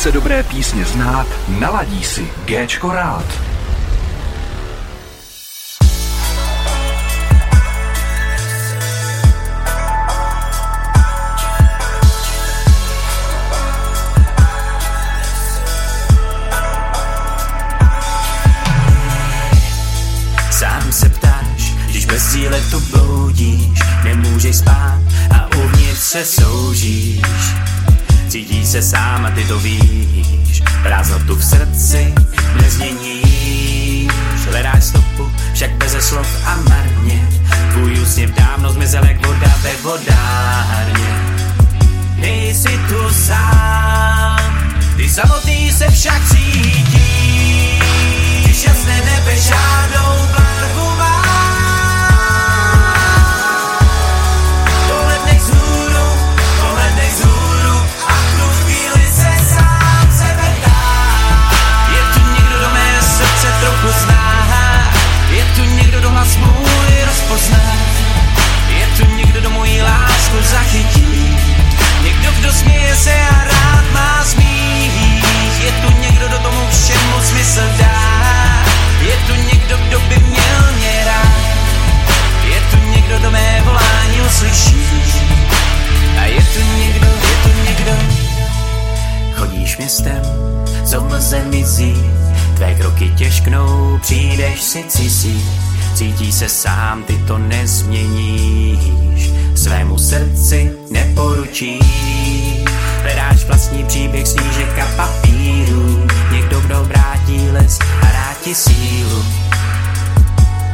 chce dobré písně znát, naladí si Géčko rád. Sám se ptáš, když cíle tu bloudíš, nemůžeš spát a uvnitř se soužíš. Cítíš se sám a ty to víš, prázdnotu v srdci nezměníš. Hledáš stopu, však beze slov a marně, tvůj úsměv dávno zmizel jak voda ve vodárně. Nejsi tu sám, ty samotný se však cítíš, když jasné nebe žádnou co mlze mizí, tvé kroky těžknou, přijdeš si cizí, cítí se sám, ty to nezměníš, svému srdci neporučíš, hledáš vlastní příběh snížek a papíru, někdo, kdo vrátí les a rád ti sílu,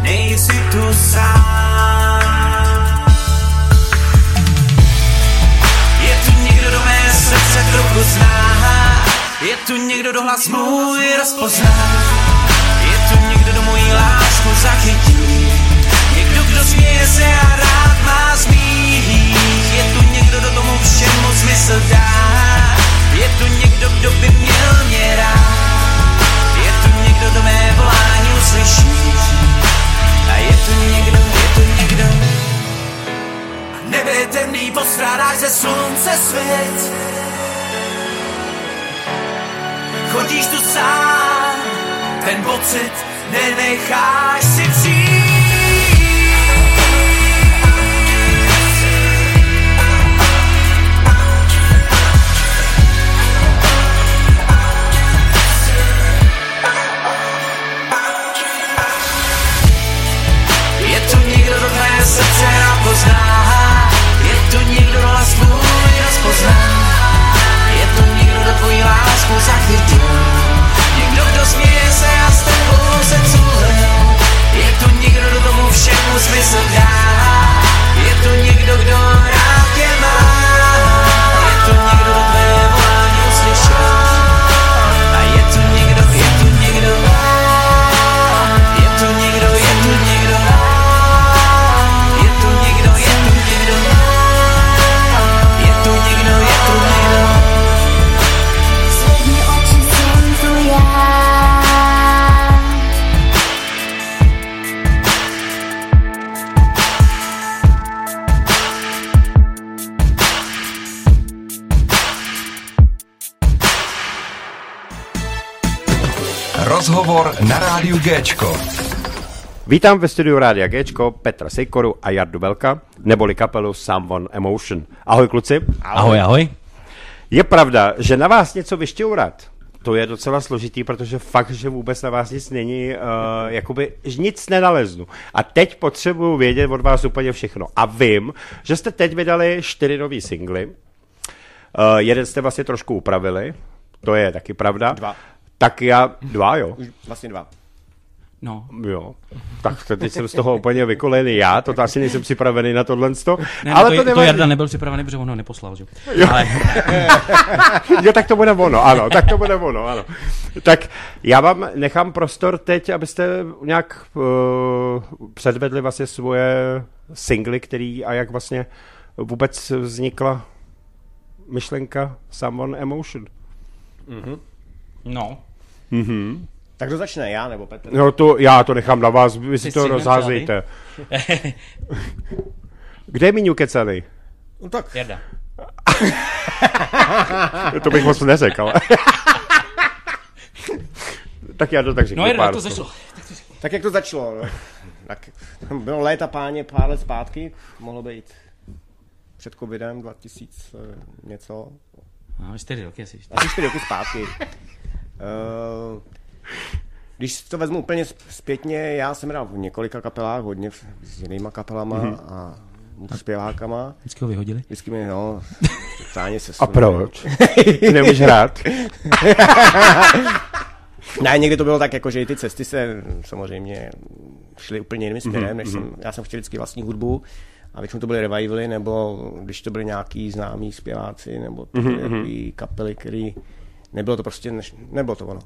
nejsi tu sám. Je tu někdo, do mé srdce trochu zná, je tu někdo, do hlas můj rozpozná, je tu někdo, do mojí lásku zachytí, někdo, kdo směje se a rád má smích, je tu někdo, do tomu všemu smysl dá, je tu někdo, kdo by měl mě rád, je tu někdo, do mé volání uslyší, a je tu někdo, je tu někdo, Nebe je temný, postrádáš ze slunce svět Chodíš tu sám, ten pocit nenecháš si přijít Je tu někdo, kdo tvůj rozpozná Je tu někdo, kdo tvoji lásku zachytí Směje se a s tebou se culil Je tu někdo, kdo tomu všemu smysl dá? Je tu někdo, kdo rád rádiu Géčko. Vítám ve studiu Rádia Gčko Petra Sejkoru a Jardu Belka, neboli kapelu Someone Emotion. Ahoj kluci. Ahoj, ahoj. Je pravda, že na vás něco vyšťourat, to je docela složitý, protože fakt, že vůbec na vás nic není, uh, jakoby nic nenaleznu. A teď potřebuju vědět od vás úplně všechno. A vím, že jste teď vydali čtyři nový singly. Uh, jeden jste vlastně trošku upravili, to je taky pravda. Dva. Tak já, dva jo. Už vlastně dva. No. Jo, tak teď jsem z toho úplně vykolený já, to asi nejsem připravený na tohle. Ne, ale to, to, to, nevadí. Jarda nebyl připravený, protože on ho neposlal, že? Jo. Ale, jo, tak to bude ono, ano, tak to bude ono, ano. Tak já vám nechám prostor teď, abyste nějak uh, předvedli vlastně svoje singly, který a jak vlastně vůbec vznikla myšlenka Someone Emotion. no. Tak kdo začne, já nebo Petr? No to, já to nechám na vás, vy si to rozházejte. Kde je Míňu Kecany? No tak, Jarda. to bych moc neřekl, ale... tak já to tak řeknu. No jak to začalo. Tak jak to začalo? No? Tak bylo léta páně pár let zpátky, mohlo být před covidem 2000 eh, něco, No, čtyři roky asi. asi čtyři roky zpátky. Uh, když to vezmu úplně zpětně, já jsem hrál v několika kapelách, hodně v- s jinýma kapelama mm-hmm. a zpěvákama. Vždycky ho vyhodili. Vždycky mi, no, totálně se A proč? Nemůžeš hrát? Ne, někdy to bylo tak, jako, že i ty cesty se samozřejmě šly úplně jiným směrem, než jsem, já jsem chtěl vždycky vlastní hudbu a většinou to byly revivaly, nebo když to byly nějaký známí zpěváci, nebo to byly mm kapely, který nebylo to prostě, než, nebylo to ono.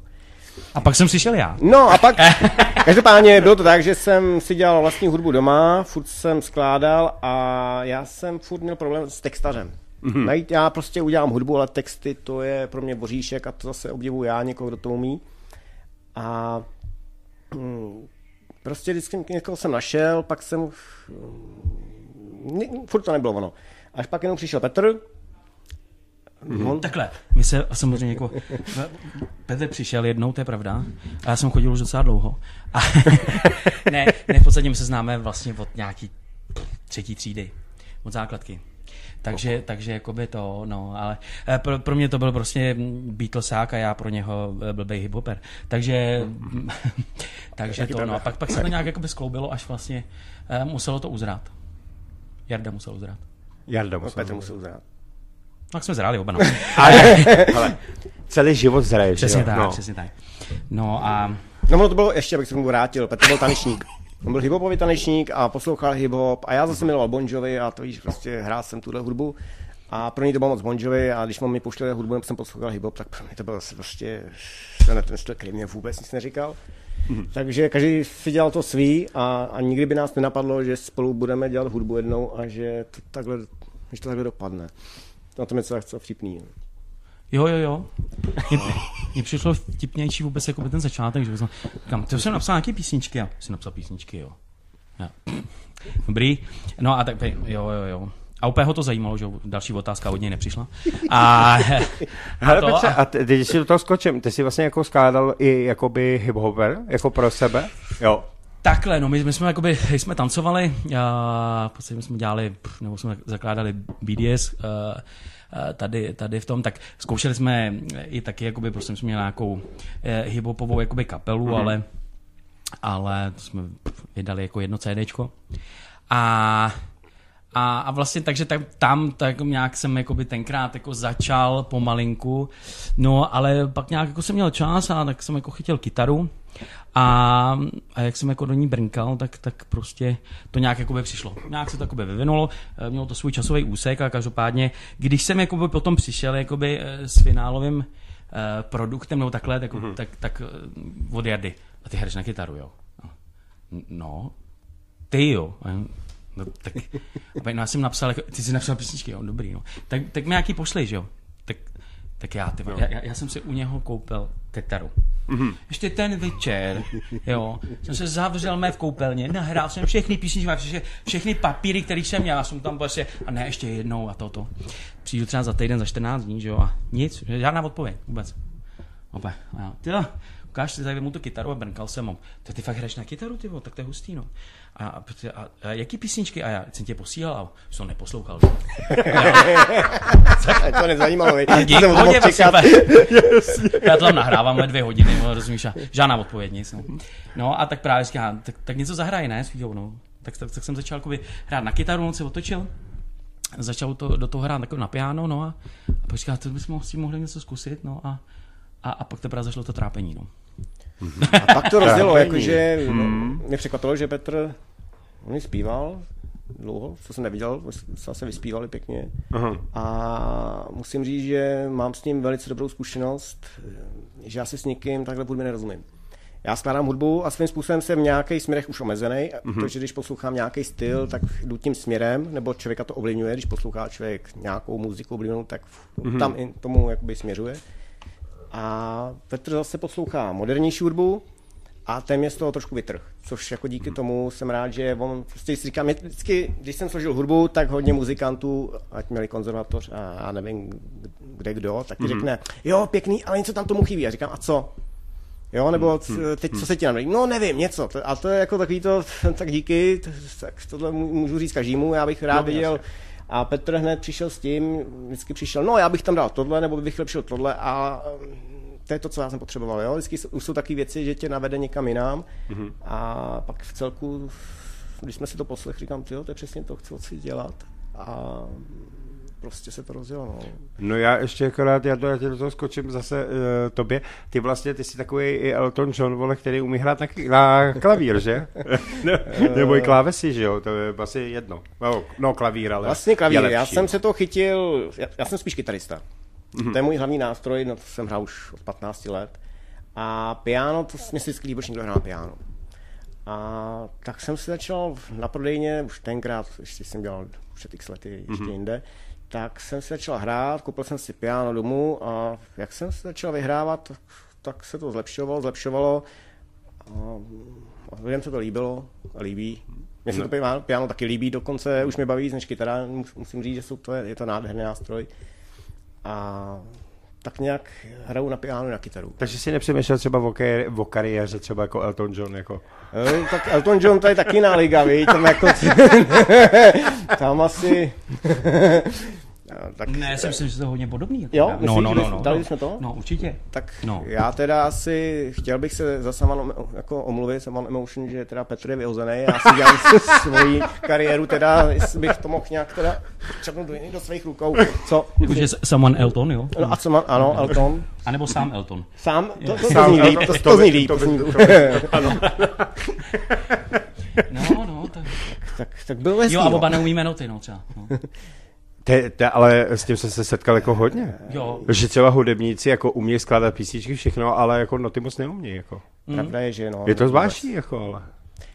A pak jsem přišel já. No a pak, každopádně bylo to tak, že jsem si dělal vlastní hudbu doma, furt jsem skládal a já jsem furt měl problém s textařem. Mm-hmm. Najít, já prostě udělám hudbu, ale texty to je pro mě boříšek a to zase obdivuju já, někoho, kdo to umí. A mm, prostě vždycky někoho jsem našel, pak jsem, mm, furt to nebylo ono. Až pak jenom přišel Petr, on, Takhle, my se samozřejmě jako... Petr přišel jednou, to je pravda. A já jsem chodil už docela dlouho. A ne, ne, v podstatě my se známe vlastně od nějaký třetí třídy. Od základky. Takže, takže jakoby to, no, ale eh, pro, pro mě to byl prostě Beatlesák a já pro něho eh, blbej hiphoper. Takže, takže to, no, a pak, pak se to nějak jakoby skloubilo, až vlastně eh, muselo to uzrát. Jarda musel uzrát. Jarda musel. Petr musel uznat. Tak jsme zráli oba, no. Ale, ale celý život zhraješ, Přesně jo? tak, no. přesně tak. No a No ono to bylo, ještě abych se k tomu vrátil, Petr byl tanečník. On byl hiphopový tanečník a poslouchal hiphop a já zase miloval Bon Jovi a to víš, prostě hrál jsem tuhle hudbu a pro něj to bylo moc Bon Jovi a když mám mi pouštěli hudbu, nebo jsem poslouchal hiphop, tak pro mě to bylo zase prostě, ten, ten styl, který mě vůbec nic neříkal. Takže každý si dělal to svý a, a nikdy by nás nenapadlo, že spolu budeme dělat hudbu jednou a že to takhle, že to takhle dopadne. Na tom je co vtipný. jo, jo, jo. Mně, mně přišlo vtipnější vůbec jako ten začátek, že jsem, říkám, to jsem napsal nějaké písničky a jsem napsal písničky, jo. jo. Dobrý. No a tak, jo, jo, jo. A úplně ho to zajímalo, že jo, další otázka od něj nepřišla. A, Hele to Petře, a- a ty, když si do toho skočím, ty jsi vlastně jako skládal i jakoby hip-hopper, jako pro sebe? Jo. Takhle, no my, my jsme jakoby, jsme tancovali, a v podstatě jsme dělali, nebo jsme zakládali BDS, uh, uh, tady, tady v tom, tak zkoušeli jsme i taky, jakoby, prostě jsme měli nějakou uh, hiphopovou jakoby kapelu, mm-hmm. ale, ale to jsme vydali jako jedno CDčko. A a, a vlastně takže tak, tam tak nějak jsem jakoby tenkrát jako začal pomalinku, no ale pak nějak jako jsem měl čas a tak jsem jako chytil kytaru a, a jak jsem jako do ní brnkal, tak, tak prostě to nějak jakoby přišlo. Nějak se to jakoby vyvinulo, eh, mělo to svůj časový úsek a každopádně, když jsem jakoby potom přišel jakoby eh, s finálovým eh, produktem nebo takhle, tak, mm-hmm. tak, tak od Jardy. A ty hraješ na kytaru, jo? No, ty jo. No, tak, no, já jsem napsal, jako, ty jsi napsal písničky, jo, dobrý, no. Tak, tak mi nějaký pošli, že jo. Tak, tak já, ty, já, já, já, jsem si u něho koupil kytaru. Mm-hmm. Ještě ten večer, jo, jsem se zavřel mé v koupelně, nahrál jsem všechny písničky, všechny, všechny papíry, které jsem měl, já jsem tam prostě, a ne, ještě jednou a toto. Přijdu třeba za týden, za 14 dní, že jo, a nic, žádná odpověď, vůbec. Opa, a já, ty jo, ukáž si, tak mu tu kytaru a brnkal jsem mu. To ty fakt hraješ na kytaru, ty vole, tak to je hustý, no. A, a, a, a jaký písničky? A já jsem tě posílal a jsem neposlouchal. to nezajímalo, viď? Dík, Jsem čekat. Já to tam nahrávám dvě hodiny, no, rozumíš, a žádná odpověď, nic. No, no a tak právě říkám, tak, tak něco zahraj, ne, svýho, no. Tak, tak, tak, jsem začal jakoby, hrát na kytaru, on se otočil, začal to, do toho hrát jako na piano, no a, a pak říkal, to bychom si mohli něco zkusit, no a, a, a pak teprve zašlo to trápení, no. A pak to rozdělo, jakože hmm. mě překvapilo, že Petr, on ji zpíval dlouho, co jsem neviděl, se vyspívali pěkně. Aha. A musím říct, že mám s ním velice dobrou zkušenost, že já si s někým takhle hudbě nerozumím. Já skládám hudbu a svým způsobem jsem v nějakých směrech už omezený, mm-hmm. protože když poslouchám nějaký styl, tak jdu tím směrem, nebo člověka to ovlivňuje, když poslouchá člověk nějakou muziku ovlivněnou, tak mm-hmm. tam tomu jakoby směřuje. A Petr zase poslouchá modernější hudbu a ten mě z toho trošku vytrh. Což jako díky tomu jsem rád, že on, prostě si říkám, vždycky, když jsem složil hudbu, tak hodně muzikantů, ať měli konzervatoř a já nevím, kde kdo, tak ti řekne, jo, pěkný, ale něco tam tomu chybí. A říkám, a co? Jo, nebo c- teď co se ti nám No nevím, něco. A to je jako takový to, tak díky, tak tohle mů- můžu říct každému, já bych rád No, viděl. A Petr hned přišel s tím, vždycky přišel, no já bych tam dal tohle, nebo bych lepšil tohle a to je to, co já jsem potřeboval. Jo? Vždycky jsou- jsou takové věci, že tě navede někam jinam Mhm. a pak v celku, když jsme si to poslechli, říkám, jo, to je přesně to, co chci dělat. A prostě se to rozjelo. No. No já ještě akorát, já, do, já tě do toho skočím zase uh, tobě. Ty vlastně, ty jsi takový i Elton John, vole, který umí hrát na, na klavír, že? no, nebo i klávesy, že jo? To je asi jedno. No, no klavír, ale Vlastně klavír, já jsem se to chytil, já, já jsem spíš kytarista. Mm-hmm. To je můj hlavní nástroj, no to jsem hrál už od 15 let. A piano, to mě si líbilo, že někdo hrál na piano. A tak jsem si začal na prodejně, už tenkrát, ještě jsem dělal před x lety ještě mm-hmm. jinde, tak jsem si začal hrát, koupil jsem si piano domů a jak jsem se začal vyhrávat, tak, se to zlepšovalo, zlepšovalo. A lidem se to líbilo a líbí. Mně se to piano, piano taky líbí, dokonce už mě baví než kytara, mus- musím říct, že jsou to, je to nádherný nástroj. A tak nějak hraju na piano na kytaru. Takže si nepřemýšlel třeba o, kari- o kariéře, třeba jako Elton John, jako... Eh, Tak Elton John to je taky jiná liga, víš, tam jako... tam asi... No, tak, Ne, já si myslím, že to je hodně podobný. jako Jo, já. myslíš, že bys- dali jsme to? No, určitě. tak No. já teda asi chtěl bych se za Saman jako omluvit, Saman Emotion, že teda Petr je vyhozený, já si dělám svoji kariéru, teda jestli bych to mohl nějak teda čapnout do, do svých rukou. Co? Jakože someone Elton, jo? No a co má, ano, Elton. A nebo sám Elton. Sám, to, to, to, Sám zní líp, to, to zní líp. to to by- zní- No, no, tak... Tak, tak byl hezký, Jo, a no. oba neumíme noty, no třeba. No. Te, te, ale s tím jsem se setkal jako hodně. Jo. Že třeba hudebníci jako umí skládat písničky, všechno, ale jako noty moc neumí. Jako. Pravda je, že no. Je to zvláštní, jako, ale...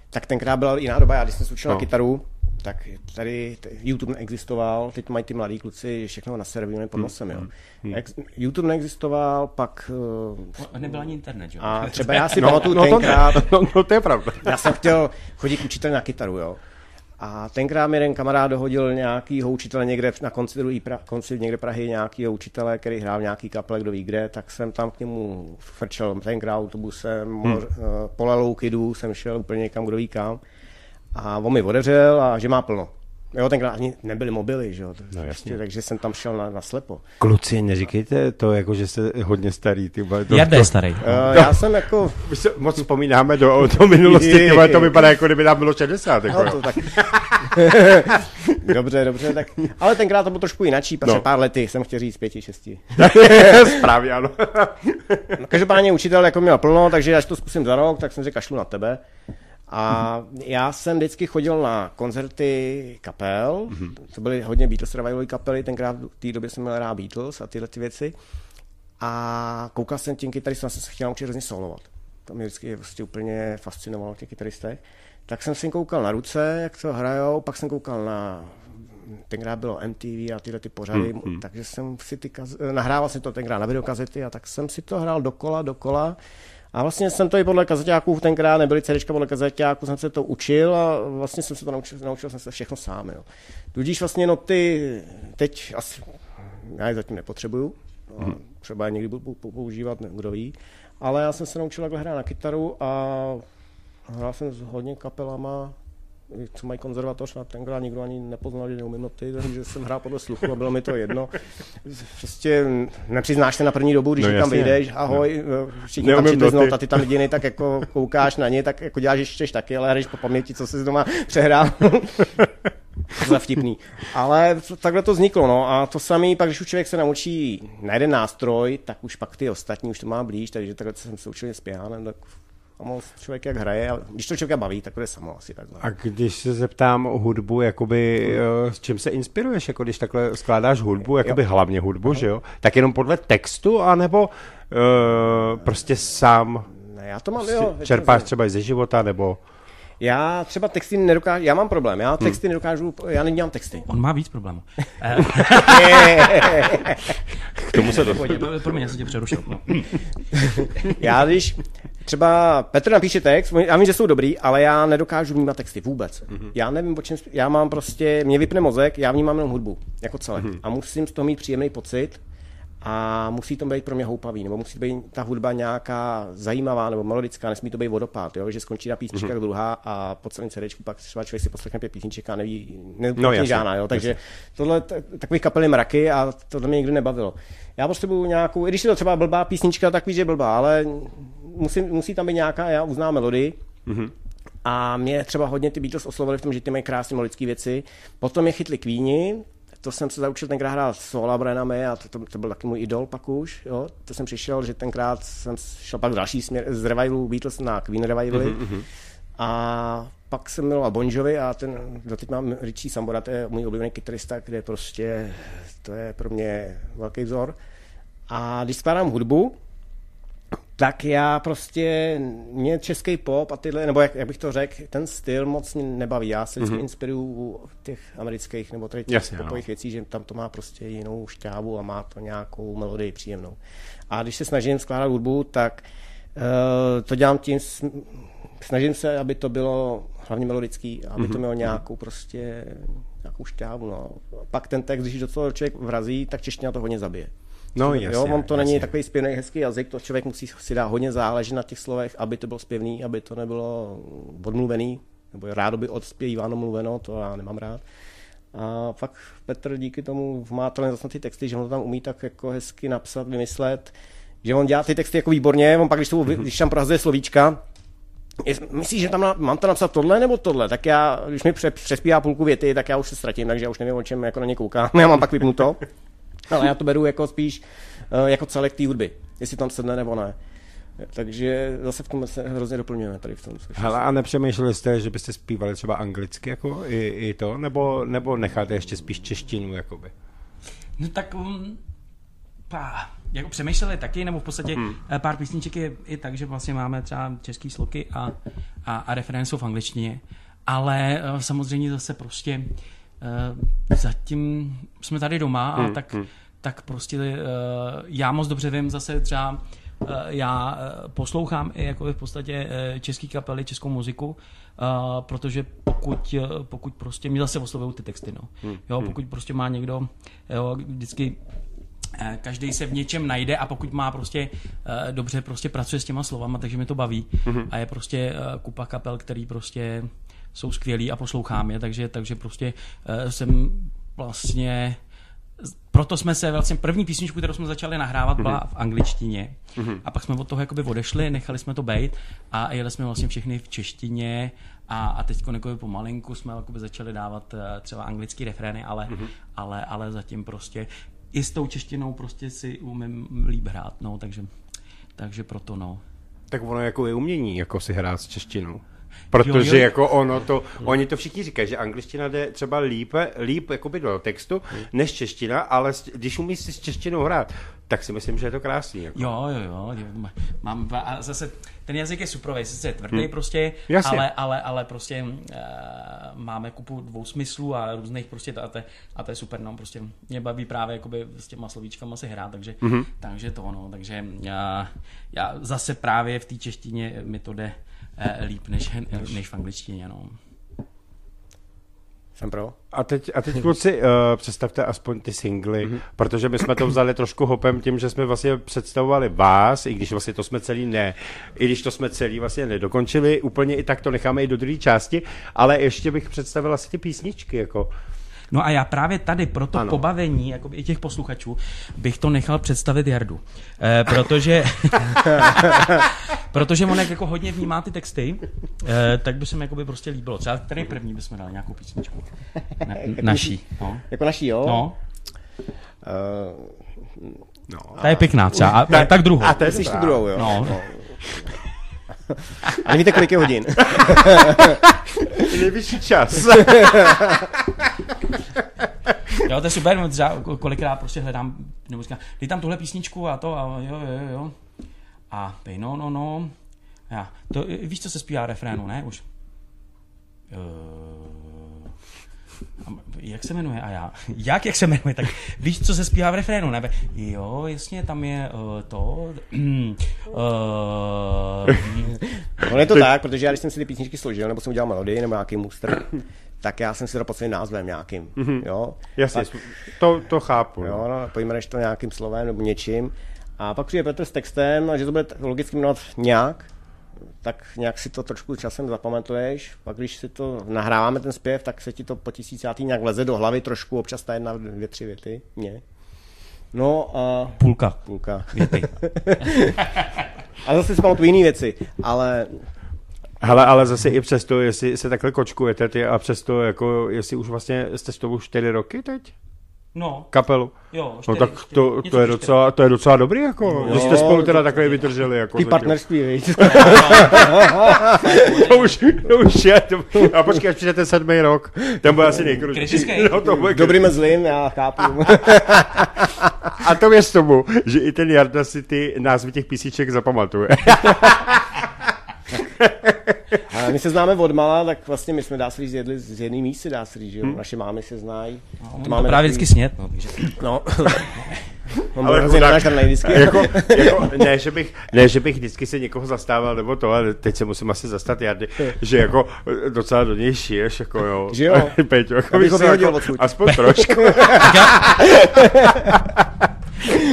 Tak tenkrát byla jiná doba, já když jsem se učil No. na kytaru, tak tady YouTube neexistoval, teď mají ty mladí kluci všechno naservírované pod nosem, jo. Ex- YouTube neexistoval, pak uh, Nebyl ani internet, jo? a třeba já si No, pamatuju no, to, tenkrát, no, no, to je pravda. já jsem chtěl chodit k učiteli na kytaru, jo. A tenkrát mi jeden kamarád dohodil nějakýho učitele někde na konci, druhý pra, konci někde Prahy, nějakýho učitele, který hrál v nějaký kaple, kdo ví kde, tak jsem tam k němu frčel tenkrát autobusem, hmm. po Leloukidu jsem šel úplně někam, kdo ví kam. A on mi odevřel a že má plno. Jo, tenkrát ani nebyly mobily, že jo, to- No, jasně. takže jsem tam šel na, na slepo. Kluci, neříkejte to, jako, že jste hodně starý. Ty, to, Jarda to, je starý. Uh, já jsem jako, My se moc vzpomínáme do, do minulosti, ty, to vypadá, jako kdyby nám bylo 60. Jako, No, to tak. dobře, dobře, tak. Ale tenkrát to bylo trošku jinačí, protože No. no. pár lety jsem chtěl říct pěti, šesti. Správně, ano. No, každopádně učitel jako měl plno, takže až to zkusím za rok, tak jsem řekl, kašlu na tebe. A já jsem vždycky chodil na koncerty kapel, to byly hodně Beatles revivalové kapely, tenkrát v té době jsem měl rád Beatles a tyhle ty věci. A koukal jsem tím kytaristům, jsem se chtěl naučit hrozně solovat. To mě vždycky prostě úplně fascinovalo těch kytaristech. Tak jsem si koukal na ruce, jak to hrajou, pak jsem koukal na tenkrát bylo MTV a tyhle ty pořady, hmm, hmm. takže jsem si ty kaz... nahrával jsem to tenkrát na videokazety a tak jsem si to hrál dokola, dokola. A vlastně jsem to i podle kazeťáků tenkrát, nebyly CDčka podle kazeťáků, jsem se to učil a vlastně jsem se to naučil, naučil jsem se všechno sám. Jo. Tudíž vlastně noty teď asi, já je zatím nepotřebuju, no, třeba je někdy budu pou- používat, ne- kdo ví, ale já jsem se naučil takhle hrát na kytaru a hrál jsem s hodně kapelama, co mají konzervatoř, na tenkrát nikdo ani nepoznal, že neumím noty, takže jsem hrál podle sluchu a bylo mi to jedno. Prostě nepřiznáš se na první dobu, když No no, tam vyjdeš, ahoj, všichni tam Neumím přišli noty. znot a ty tam jediný, tak jako koukáš na ně, tak jako děláš ještě taky, ale hraješ po paměti, co jsi doma přehrál. za vtipný. Ale takhle to vzniklo, no a to samý, pak když už člověk se naučí na jeden nástroj, tak už pak ty ostatní už to má blíž, takže takhle jsem se učil s pianem, tak a moc člověk jak hraje, a když to člověka baví, tak to je samo asi takhle. A když se zeptám o hudbu, jakoby, eh, s čím se inspiruješ, jako když takhle skládáš hudbu, jakoby hlavně hudbu, že jo? Tak jenom podle textu, anebo uh, prostě sám Ne, já to mám, prostě jo. čerpáš třeba i ze života, nebo... Já třeba texty nedokážu, já mám problém, já texty nedokážu, já nedělám texty. On má víc problémů. Eh, K tomu se dostanu. Pojď, Promiň, já jsem tě přerušil. No. Já když třeba Petr napíše text, já vím, že jsou dobrý, ale já nedokážu vnímat texty vůbec. Mm-hmm. Já nevím, o čem, já mám prostě, mě vypne mozek, já vnímám jenom hudbu, jako celek. Mm-hmm. A musím z toho mít příjemný pocit a musí to být pro mě houpavý, nebo musí být ta hudba nějaká zajímavá nebo melodická, nesmí to být vodopád, jo? že skončí na písnička mm-hmm. druhá a po celém CD pak třeba člověk si poslechne pět písniček a neví, neví No, jasně, žádná, jo? takže tohle t- takový kapely mraky a to mě nikdy nebavilo. Já potřebuju nějakou, i když je to třeba blbá písnička, tak víš, že je blbá, ale musí, musí tam být nějaká, já uznám melodii, mm-hmm. A mě třeba hodně ty Beatles oslovili v tom, že ty mají krásné melodické věci. Potom je chytli Queeni, to jsem se zaučil tenkrát hrát s Sola Brennami a to, to, to, byl taky můj idol pak už. Jo. To jsem přišel, že tenkrát jsem šel pak další směr z revivalu Beatles na Queen revivaly. Mm-hmm. A pak jsem miloval Bon Jovi a ten, doteď mám Richie Sambora, to je můj oblíbený kytarista, kde prostě to je pro mě velký vzor. A když skládám hudbu, tak já prostě, mě český pop a tyhle, nebo jak, jak bych to řekl, ten styl moc mě nebaví. Já se vždycky mm-hmm. inspiruju u těch amerických nebo tady těch Jasně, popových věcí, že tam to má prostě jinou šťávu a má to nějakou melodii příjemnou. A když se snažím skládat hudbu, tak uh, to dělám tím, snažím se, aby to bylo hlavně melodický, aby mm-hmm. to mělo nějakou prostě nějakou šťávu. No. Pak ten text, když do toho člověk vrazí, tak čeština to hodně zabije. No, jo, jasně, on to není jasně. takový zpěvný hezký jazyk, to člověk musí si dát hodně záležet na těch slovech, aby to bylo zpěvný, aby to nebylo odmluvený, nebo rádo by odspěváno mluveno, to já nemám rád. A fakt Petr díky tomu má to zase ty texty, že on to tam umí tak jako hezky napsat, vymyslet, že on dělá ty texty jako výborně, on pak, když, to, když tam prohazuje slovíčka, myslíš, že tam na, mám to napsat tohle nebo tohle? Tak já, když mi pře, přespívá půlku věty, tak já už se ztratím, takže já už nevím, o čem jako na ně koukám. Já mám pak vypnuto. Ale já to beru jako spíš uh, jako celek té hudby, jestli tam sedne nebo ne. Takže zase v tom se hrozně doplňujeme tady v tom. což- Hele, a nepřemýšleli jste, že byste zpívali třeba anglicky jako i, i to, nebo, nebo necháte ještě spíš češtinu, jakoby? No tak um, pá, jako přemýšleli taky, nebo v podstatě hmm. pár písniček je i tak, že vlastně máme třeba český sloky a, a, a jsou v angličtině, ale uh, samozřejmě zase prostě uh, zatím jsme tady doma a Hmm, tak, hmm. Tak prostě uh, já moc dobře vím zase třeba uh, já uh, poslouchám i jako v podstatě uh, český kapely, českou muziku, uh, protože pokud, uh, pokud prostě mě zase oslovují ty texty, no. Hmm, Jo, pokud prostě má někdo, jo, vždycky eh, každý se v něčem najde a pokud má prostě eh, dobře prostě pracuje s těma slovama, takže mi to baví Mhm. a je prostě eh, kupa kapel, který prostě jsou skvělí a poslouchám je, takže, takže prostě eh, jsem vlastně proto jsme se vlastně první písničku, kterou jsme začali nahrávat, byla v angličtině. A pak jsme od toho jakoby odešli, nechali jsme to bejt a jeli jsme vlastně všechny v češtině a, a teď jako pomalinku jsme jakoby začali dávat eh, třeba anglický refrény, ale, ale, ale zatím prostě i s tou češtinou prostě si umím líp hrát, no, takže, takže proto no. Tak ono jako je umění, jako si hrát s češtinou. Protože Jo, jo. jako ono to, oni to všichni říkají, že angličtina jde třeba líp, líp jakoby do textu, než čeština, ale když umíš si s češtinou hrát, tak si myslím, že je to krásný. Jako. Jo, jo, jo. jo, má- Mám, a zase ten jazyk je super, sice je tvrdý hmm. prostě, Jasně. ale, ale, ale prostě uh, máme kupu dvou smyslů a různých prostě a to, je- a to je super, no, prostě mě baví právě jakoby s těma slovíčkama si hrát, takže, mm-hmm. takže to ono, takže já, já zase právě v té češtině mi to jde líp než, než v angličtině, no. Jsem pro. A teď, a teď kluci, uh, představte aspoň ty singly, mm-hmm. protože my jsme to vzali trošku hopem tím, že jsme vlastně představovali vás, i když vlastně to jsme celý ne, i když to jsme celý vlastně nedokončili, úplně i tak to necháme i do druhé části, ale ještě bych představil asi ty písničky, jako. No a já právě tady pro to Ano. pobavení jako i těch posluchačů bych to nechal představit Jardu. Eh, protože, protože on jak jako hodně vnímá ty texty, eh, tak by se mi jako by prostě líbilo. Třeba tady první bychom dali nějakou písničku. Na, naší. No. Jako naší, jo? no. Uh, No. Ta je pěkná třeba. A, tak, tak druhou. A to je druhou, jo? No. A nevíte, kolik je hodin? Nejvyšší čas. Jo, to je super, třeba kolikrát prostě hledám, nebo říkám, dej tam tuhle písničku a to, a jo, jo, jo, jo. A pej, no, no, no. Já, to, víš, co se zpívá refrénu, ne? Už. Uh, jak se jmenuje? A já, jak, jak se jmenuje? Tak víš, co se zpívá v refrénu, ne? Jo, jasně, tam je uh, to. uh, Ono je to tak, protože já když jsem si ty písničky složil, nebo jsem udělal melodii, nebo nějaký muster, tak já jsem si to pod svým názvem nějakým. Mm-hmm. Jo? Jasně, Pak- to, to chápu. no. Jo, no, pojmenuješ to nějakým slovem nebo něčím. A pak přijde Petr s textem, a že to bude logicky jmenovat nějak, tak nějak si to trošku časem zapamatuješ. Pak když si to nahráváme ten zpěv, tak se ti to po tisícátý nějak vleze do hlavy trošku, občas ta jedna, dvě, tři věty. Mě. No a Půlka. půlka. Věty. A zase si pamatuju jiné věci, ale Hele, ale zase i přesto, jestli se takhle kočkujete ty a přesto, jako, jestli už vlastně jste s tobou čtyři roky teď? No, Kapelu? jo, No čtyři, tak čtyři, to, to, je docela, to je docela dobrý, jako, že jste spolu teda takhle vydrželi. Jako, ty zatím. partnerství, víš. to už, to už je, to, a počkej, až přijde ten sedmý rok, ten bude asi nejkrutější. No, to bude Dobrým a zlým, já chápu. A to věř tomu, že i ten Jarda si ty názvy těch písíček zapamatuje. A my se známe od mala, tak vlastně my jsme, dá se říct, jedli z jedné mísy, dá se říct, že jo. Naše mámy se znají. No, to máme právě vždycky snět, no, takže. No. On Ale hrozně chudák. nenažranej vždycky. jako, jako, ne, že bych, ne, že bych vždycky se někoho zastával, nebo to, ale teď se musím asi zastat Jardy, že jako docela do něj šiješ, jako jo. Že jo? Peťo, jako Já bych ho se jako, odsud. aspoň trošku.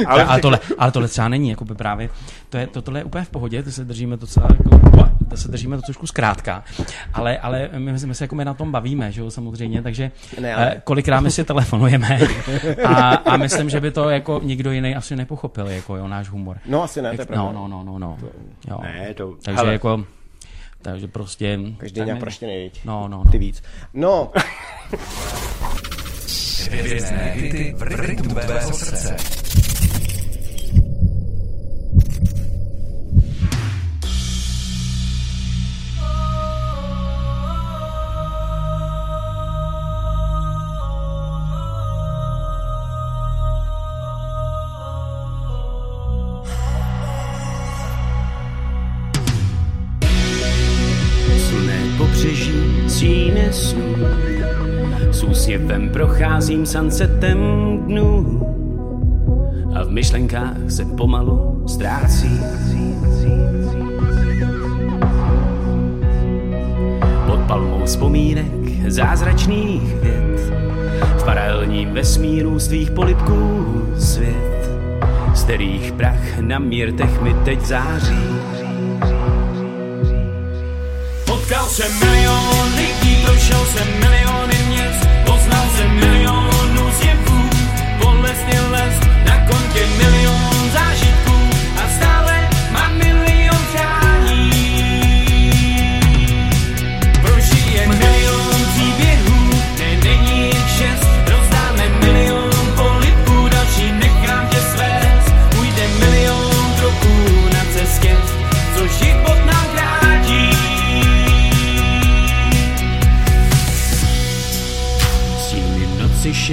Ale, ale, tohle, ale tohle třeba není, jako by právě, to je, to, tohle je úplně v pohodě, to se držíme docela, jako, to se držíme to trošku zkrátka, ale, ale my, my se jako my na tom bavíme, že jo, samozřejmě, takže Ne, ale- eh, kolikrát my si telefonujeme a, a myslím, že by to jako nikdo jiný asi nepochopil, jako jo, náš humor. No asi ne, to je. No, no, no, no, no. Jo. Ne, to, Takže hele, jako, takže prostě... Každý nějak prostě nejvíc. No, no, no. Ty víc. No, Hvězdné hity v rytmu tvého srdce. S úsměvem procházím sunsetem dnů A v myšlenkách se pomalu ztrácí. Pod palmou vzpomínek zázračných věd V paralelním vesmíru z tvých polipků svět Z kterých prach na mírtech mi teď září. Potkal jsem milion lidí, prošel jsem miliony jsem milionů zjevů, bolestný les, na kontě milion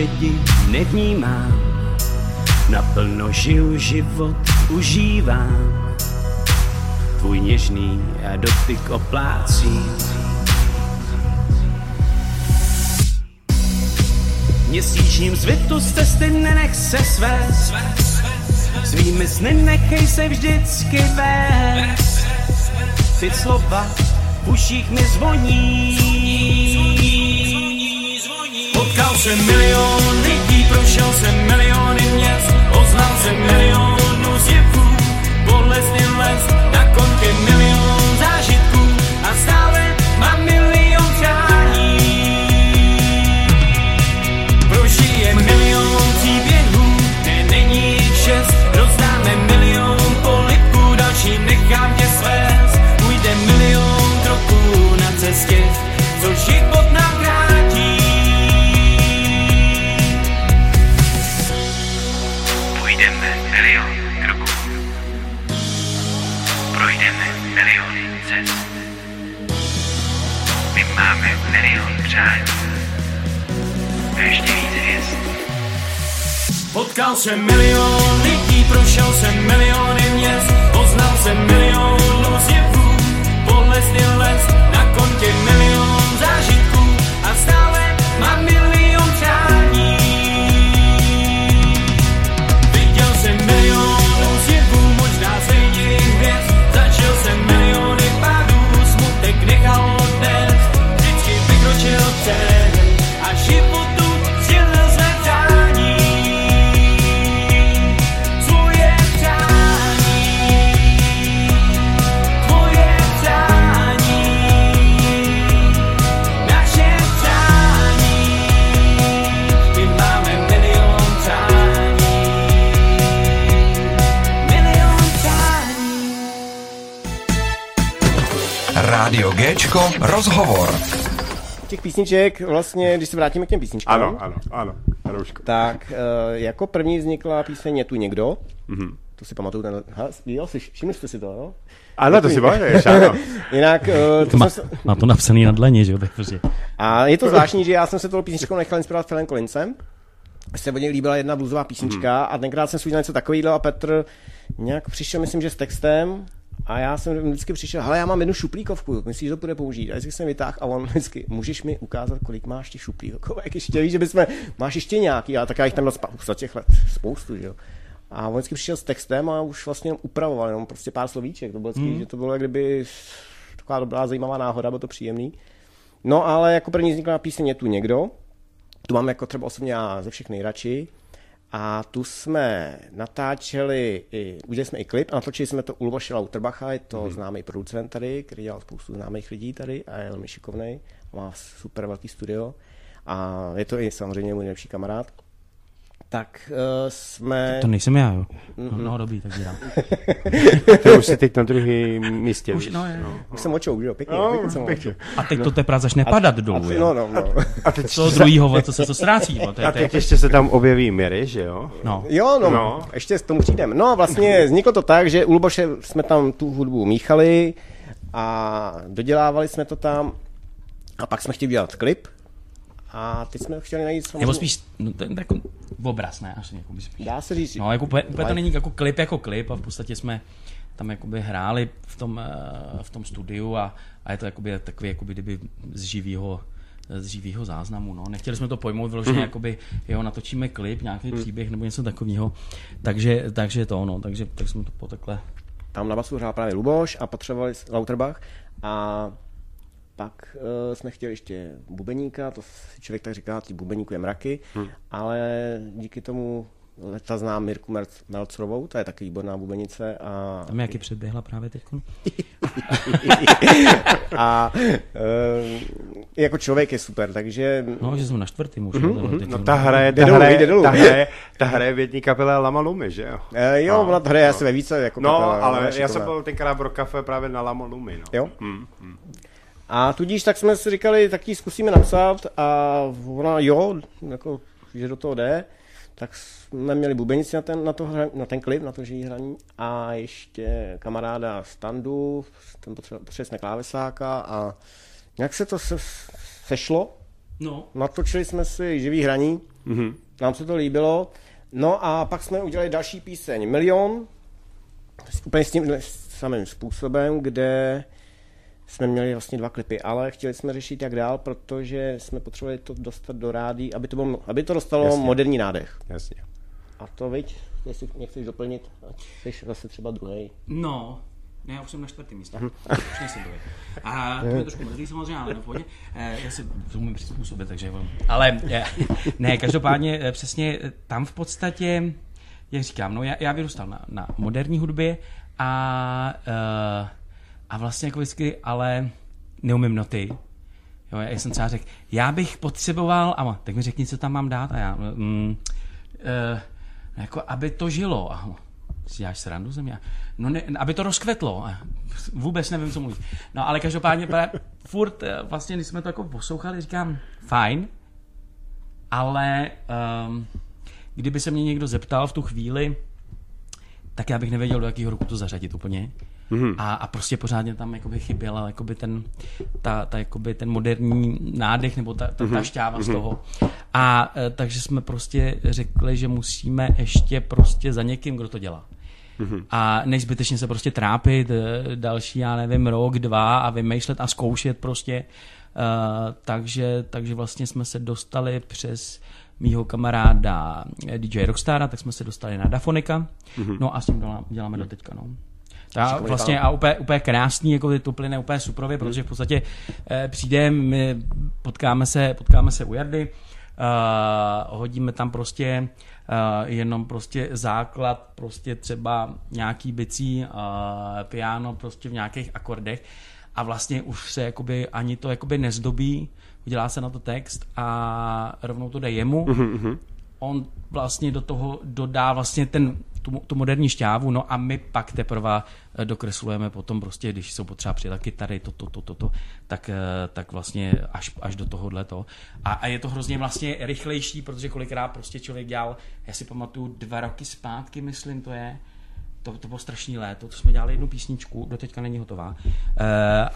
šedi nevnímám, naplno žiju život, užívám. Tvůj něžný a dotyk oplácí. Měsíčním světu z cesty nenech se svést, svými sny nechej se vždycky vést. Ty slova v uších mi zvoní. Potkal jsem milion lidí, prošel jsem miliony měst, poznal jsem milionů písniček, vlastně, když se vrátíme k těm písničkám, Ano, ano, ano. Rouško. tak uh, jako první vznikla píseň Je tu někdo. Mhm. Mm-hmm. To si pamatuju ten... Ha, jo, si, všimli jste si to, jo? Ano, to si pamatuješ, ano. Jinak, uh, to Má, jsem se, má to napsaný na dlaně, že jo? Tak prostě. a je to zvláštní, že já jsem se tou písničkou nechal inspirovat Philem Collinsem. Se od něj líbila jedna bluesová písnička Mhm. a tenkrát jsem si udělal něco takového a Petr nějak přišel, myslím, že s textem a já jsem vždycky přišel, hele, já mám jednu šuplíkovku, myslíš, že to bude použít? A vždycky jsem vytáhl a on vždycky, můžeš mi ukázat, kolik máš těch šuplíkovek ještě, víš, že bychom, máš ještě nějaký, a tak já jich tam spa- za těch let spoustu, že jo. A on vždycky přišel s textem a už vlastně jenom upravoval, jenom prostě pár slovíček, to bylo vždycky, že to bylo jak kdyby taková dobrá, zajímavá náhoda, bylo to příjemný. No ale jako první vznikla píseň Je tu někdo, tu mám jako třeba osobně já ze všech nejradši. A tu jsme natáčeli, i, udělali jsme i klip a natočili jsme to u Luboše Lauterbacha, je to mm. známý producent tady, který dělal spoustu známých lidí tady a je velmi šikovný, má super velký studio a je to i samozřejmě můj nejlepší kamarád. Tak uh, jsme... To nejsem já, jo. No, no dobrý, tak dělám. To už si teď na druhém místě. Už, no, je. Už jsem očou, že jo, pěkně, No, pěkně jsem pěkně. A teď to teprve začne padat dolů, jo. No, no, no. A teď, Co druhýho, co se to ztrácí, jo. To je, a to teď ještě se tam objeví Miri, že jo? no. Jo, no, No. no, ještě k tomu přijdeme. No, vlastně vzniklo to tak, že u Luboše jsme tam tu hudbu míchali a dodělávali jsme to tam a pak jsme chtěli dělat klip a teď jsme chtěli najít samozřejmě... Nebo spíš, no, je jako obraz, ne? Asi jako spíš. Dá se říct, No, jako úplně, úplně to není jako klip jako klip a v podstatě jsme tam jakoby hráli v tom, eh, v tom studiu a, a je to jakoby takový jakoby kdyby z živýho z živýho záznamu, no. Nechtěli jsme to pojmout vyloženě, mm-hmm. jakoby, jo, natočíme klip, nějaký mm. příběh nebo něco takového, takže, takže to ono, takže tak jsme to po takhle tam na basu hrál právě Luboš a potřebovali Lauterbach a pak uh, jsme chtěli ještě bubeníka, to si člověk tak říká, ty bubeníku je mraky, hmm. ale díky tomu leta znám Mirku Melcrovou, to je taky výborná bubenice a, Tam jaký předběhla právě teď. a uh, jako člověk je super, takže No, že jsme na čtvrtým už. Mm-hmm. No ta hraje, ta Jde dolů, hraje, dolů. ta hraje, ta hraje v jedné kapele Lama Lumi, že jo? uh, jo, No, ona to hraje asi ve více jako No, kapela, ale je já jsem byl tenkrát pro kafe právě na Lama Lumi, no. Jo? Hmm. A tudíž tak jsme si říkali, tak ji zkusíme napsat. A ona jo, jako, že do toho jde, tak jsme měli bubenici na ten, na, to, hra- na ten klip, na to živý hraní. A ještě kamaráda Standu, ten potřebovali, potřebovali jsme klávesáka a nějak se to se, sešlo, No, natočili jsme si živý hraní, mm-hmm. nám se to líbilo, no a pak jsme udělali další píseň. Milion, úplně s tím samým způsobem, kde jsme měli vlastně dva klipy, ale chtěli jsme řešit jak dál, protože jsme potřebovali to dostat do rádí, aby to, bylo, aby to dostalo Jasně. Moderní nádech. Jasně. A to, viď, jestli nechceš doplnit, ať jsi zase třeba druhý. No, ne, já už jsem na čtvrtém místě. Už nejsem druhý. A to mě trošku mrzí samozřejmě, ale na pohodě. Eh, Já si to umím přizpůsobit, takže... Ale eh, ne, každopádně eh, přesně tam v podstatě, jak říkám, no já, já vyrůstal na, na moderní hudbě a, eh, a vlastně jako vždycky, ale neumím noty. Jo, já jsem třeba řekl, já bych potřeboval, a tak mi řekni, co tam mám dát a já, mm, eh, jako aby to žilo. A si děláš srandu ze mě? No ne, aby to rozkvetlo. Vůbec nevím, co mluví. No ale každopádně právě furt, eh, vlastně, když jsme to jako poslouchali, říkám, fajn, ale um, kdyby se mě někdo zeptal v tu chvíli, tak já bych nevěděl, do jakého roku to zařadit úplně. Mm-hmm. A, a prostě pořádně tam jakoby chyběl jakoby ten, ta, ta, jakoby ten moderní nádech nebo ta, ta, ta šťáva mm-hmm. z toho. A e, takže jsme prostě řekli, že musíme ještě prostě za někým, kdo to dělá. Mm-hmm. A nejzbytečně se prostě trápit e, další, já nevím, rok, dva a vymýšlet a zkoušet prostě. Uh, takže, takže vlastně jsme se dostali přes mýho kamaráda DJ Rockstara, tak jsme se dostali na Dafonika, mm-hmm. no a s tím děláme, děláme do teďka, no. A vlastně a úplně, úplně krásný, jako to plyne úplně suprově, protože v podstatě eh, přijde, my potkáme se, potkáme se u Jardy, uh, hodíme tam prostě uh, jenom prostě základ, prostě třeba nějaký bicí, uh, piano prostě v nějakých akordech a vlastně už se jakoby ani to jakoby nezdobí, udělá se na to text a rovnou to jde jemu. Mm-hmm. On vlastně do toho dodá vlastně ten tu, tu moderní šťávu, no a my pak teprve eh, dokreslujeme potom prostě, když jsou potřeba přidat kytary, to, to, to, to, to tak, eh, tak vlastně až, až do tohohle to. A, a je to hrozně vlastně rychlejší, protože kolikrát prostě člověk dělal, já si pamatuju dva roky zpátky, myslím to je, to, to bylo strašný léto, to jsme dělali jednu písničku, do teďka není hotová. Uh,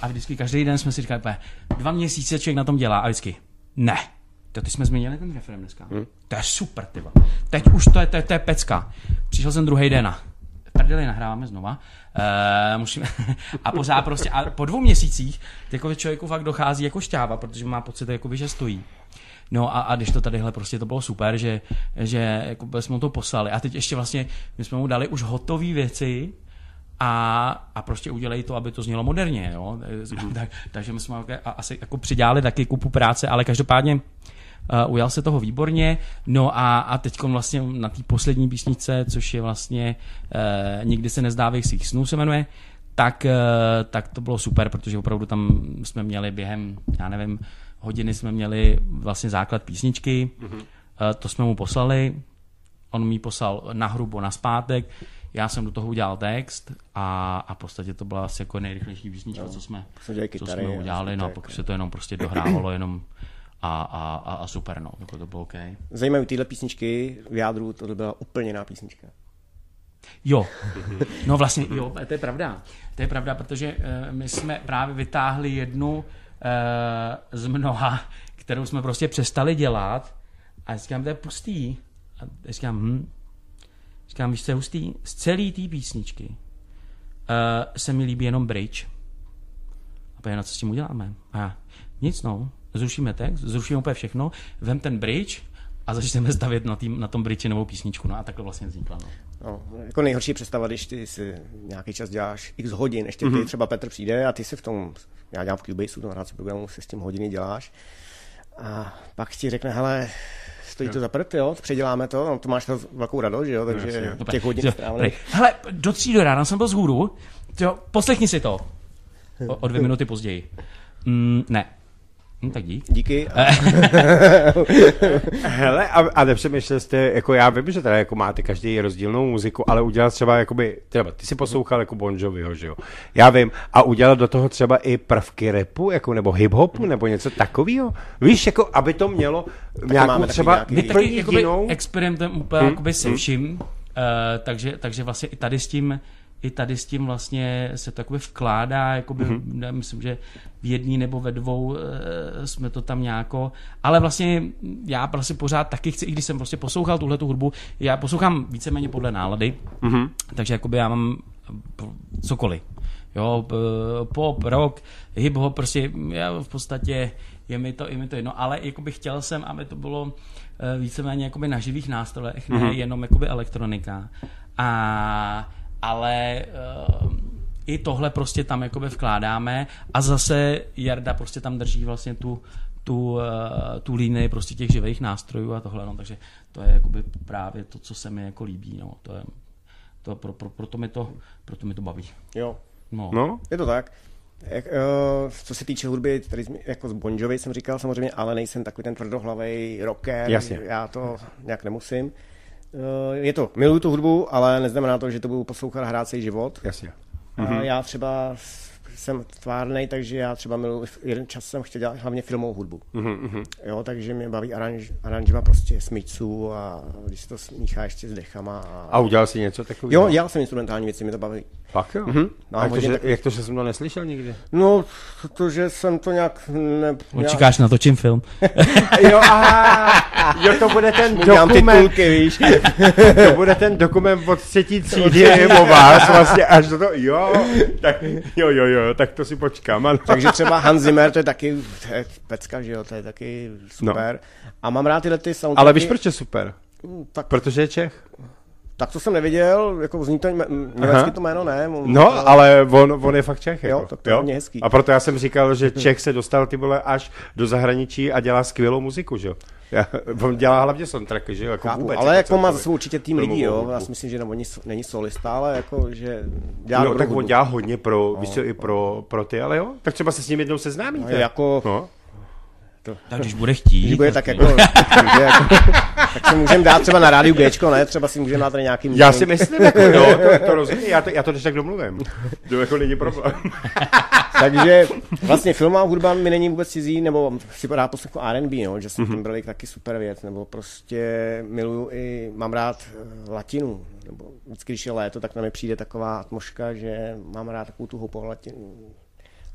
a vždycky každý den jsme si říkali, "Pe, dva měsíce člověk na tom dělá a vždycky, ne, to ty jsme změnili ten referem dneska. Hmm. To je super, ty. Teď už to je, to je, to je pecka. Přišel jsem druhý den a prdeli nahráváme znova. Uh, musíme, a pořád prostě, a po dvou měsících jako člověku fakt dochází jako šťáva, protože má pocit, jakoby, že stojí. No a, a když to tadyhle prostě to bylo super, že, že jako jsme mu to poslali. A teď ještě vlastně, my jsme mu dali už hotové věci, a, a prostě udělej to, aby to znělo moderně. Jo? tak, takže my jsme asi jako přidělali taky kupu práce, ale každopádně Uh, ujal se toho výborně, no a, a teď vlastně na té poslední písnice, což je vlastně uh, Nikdy se nezdávej svých snů se jmenuje, tak, uh, tak to bylo super, protože opravdu tam jsme měli během, já nevím, hodiny jsme měli vlastně základ písničky, mm-hmm. uh, to jsme mu poslali, on mi poslal na hrubo na zpátek, já jsem do toho udělal text a, a v podstatě to byla asi jako nejrychlejší písnička, co jsme, co jsme udělali, no a pak se to jenom prostě dohrávalo jenom a, a, a, a super, no, jako to bylo OK. Zajímavé tyhle písničky v jádru, to byla úplně jiná písnička. Jo, no vlastně, jo, to je pravda. To je pravda, protože uh, my jsme právě vytáhli jednu uh, z mnoha, kterou jsme prostě přestali dělat a říkám, to je pustý. A říkám, hm. Říkám, víš, co je hustý? Z celé té písničky uh, se mi líbí jenom bridge. A pojď, na co s tím uděláme? A já, nic no, zrušíme text, zrušíme úplně všechno, vem ten bridge a začneme stavět na, tým, na tom bridge novou písničku. No a takhle vlastně vznikla. No. No, jako nejhorší představa, když ty si nějaký čas děláš x hodin, ještě ty třeba Petr přijde a ty si v tom, já dělám v Cubase, tom hrát programu, si s tím hodiny děláš a pak ti řekne, hele, stojí to za prd, jo, předěláme to, no, to máš to velkou radost, že jo, takže těch hodin prej. Hele, do tří do rána jsem byl z hůru. Jo, poslechni si to. O, o dvě minuty později. Mm, ne. Hm, tak dík. Díky. A Hele, a, a nepřemýšlel jste, jako já vím, že teda jako máte každý rozdílnou muziku, ale udělat třeba, jakoby, třeba ty si poslouchal jako Bon Joviho, že jo? Já vím. A udělat do toho třeba i prvky repu, jako, nebo hip-hopu, nebo něco takového? Víš, jako, aby to mělo nějakou máme třeba nějaký- taky úplně jakoby, jinou... experimentujeme úplně hmm. jakoby se vším, uh, takže, takže vlastně i tady s tím i tady s tím vlastně se to jakoby vkládá, jakoby, mm-hmm. ne, myslím, že v jedný nebo ve dvou e, jsme to tam nějako, ale vlastně já prostě pořád taky chci, i když jsem prostě poslouchal tuhle tu hudbu, já poslouchám víceméně podle nálady, mm-hmm. takže jakoby já mám cokoliv. Jo, p- pop, rock, hip-hop, prostě já v podstatě je mi to, je mi to jedno, ale jakoby chtěl jsem, aby to bylo eh, víceméně jakoby na živých nástrojech, ne jenom jakoby elektronika. A, ale uh, i tohle prostě tam jakoby vkládáme a zase Jarda prostě tam drží vlastně tu, tu, uh, tu línii prostě těch živých nástrojů a tohle, no, takže to je jakoby právě to, co se mi jako líbí, no, to je, to, pro, pro, proto, mi to, proto mi to baví. jo, No. No, je to tak. Jak, uh, co se týče hudby, tady jako z Bon Jovi jsem říkal samozřejmě, ale nejsem takový ten tvrdohlavý rocker, Jasně. já to nějak nemusím. Uh, je to, miluju tu hudbu, ale neznamená to, že to budu poslouchat a hrát celý život. jasně. Mm-hmm. A já třeba jsem tvárnej, takže já třeba miluji, jeden čas jsem chtěl dělat hlavně filmovou hudbu. Mm-hmm. Jo, takže mě baví aranž, aranžima prostě smyčců a když se to smíchá ještě s dechama. A... A udělal jsi něco takového? Jo, dělal jsem instrumentální věci, mi to baví. Fakt jo? Mhm. No, jak, to, že, takový- jak to, že jsem to neslyšel nikdy? No, protože jsem to nějak... Ne, nějak Čekáš na točím film? jo, aha, jo, to bude ten dokument, titulky, víš. to bude ten dokument od třetí třídy o vás vlastně až do toho, jo, tak jo, jo, jo, tak to si počkám. Ano. takže třeba Hans Zimmer, to je taky to je pecka, že jo, to je taky super. A mám rád tyhle ty soundtracky. Ale víš, proč je super? Tak, Protože je Čech. Tak to jsem neviděl, jako zní to ně- německy to jméno, ne? No, ale on, on je fakt Čech. Jo, Jako. tak to je hodně hezký. A proto já jsem říkal, že Čech se dostal ty vole až do zahraničí a dělá skvělou muziku, že jo. On dělá hlavně soundtracky, že jo, jako Chápu, vůbec. ale jako má za sebou určitě tým lidí, jo. Já si myslím, že no, oni, není solista, ale jako, že dělá No, tak hudbu. on dělá hodně pro, víš co, i pro, pro ty, ale jo, tak třeba se s ním jednou seznámíte. No, jako- No. To, Tak když bude chtít. když bude tak jako, že jako tak si můžeme dát třeba na rádiu Gčko, ne? Třeba si můžeme dát tady nějaký Já si myslím, jako jo, to, to rozumím, já to, já to když tak domluvím. To jako není problém. Takže vlastně filmová hudba mi není vůbec cizí, nebo si rád poslechnu R&B, no, Justin Timberlake taky super věc, nebo prostě miluju i, mám rád eh, latinu, nebo vždycky, když je léto, tak na mě přijde taková atmoška, že mám rád takovou tu houpovou latinu.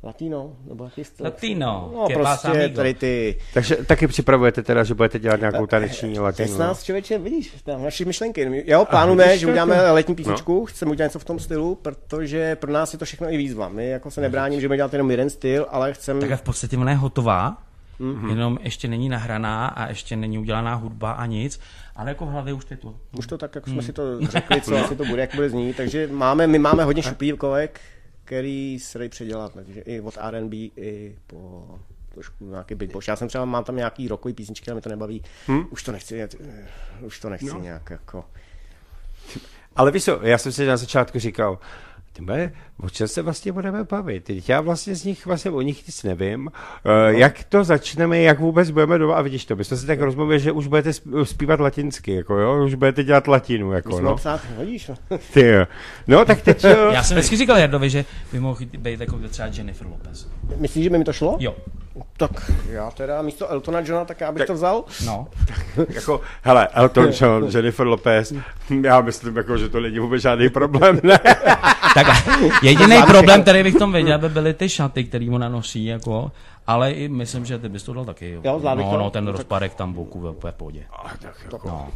Latino, nebo jaký styl? Latino, No prostě tady ty, Takže taky připravujete teda, že budete dělat nějakou taneční latinu. s no? nás člověče, vidíš, tam naše myšlenky. Jo, plánujeme, že uděláme jako- letní písničku, chceme udělat něco v tom stylu, protože pro nás je to všechno i výzva. My jako se nebráním, že budeme dělat jenom jeden styl, ale chceme Tak v podstatě ona je hotová, Mhm. mm-hmm. jenom ještě není nahraná a ještě není udělaná hudba a nic, ale jako v hlavě už to je to. Už to tak, jak jsme si to řekli, co asi to bude, jak bude znít. Takže máme, my máme hodně šupírkovek, který se dají předělat, takže i od R&B, i po trošku nějaký big boss. Já jsem třeba, mám tam nějaký rokový písničky, ale mi to nebaví. Hmm? Už to nechci, eh, už to nechci no. nějak jako... Ale víš co, já jsem si na začátku říkal, tyhle, o čem se vlastně budeme bavit? Teď já vlastně z nich, vlastně o nich nic nevím. Uh, jak to začneme, jak vůbec budeme doma, a vidíš to, my jsme si tak rozmluvili, že už budete zpívat latinsky, jako jo, už budete dělat latinu, jako Musíme no. psát, hodíš, no. Ty jo. No, tak teď, uh, Já jsem vždycky říkal Jardovi, že by mohl být jako třeba Jennifer Lopez. Myslíš, že by mi to šlo? Jo, Tak já teda místo Eltona Johna, tak já bych tak... to vzal. no. jako, hele, Elton John, Jennifer Lopez, já myslím, jako, že to není vůbec žádný problém, ne? Tak jediný problém, který bych v tom viděl, by byly ty šaty, který ona nosí, jako, ale i myslím, že ty bys to dal taky. Jo. No, to. no, ten rozparek tam boku v v pohodě. No.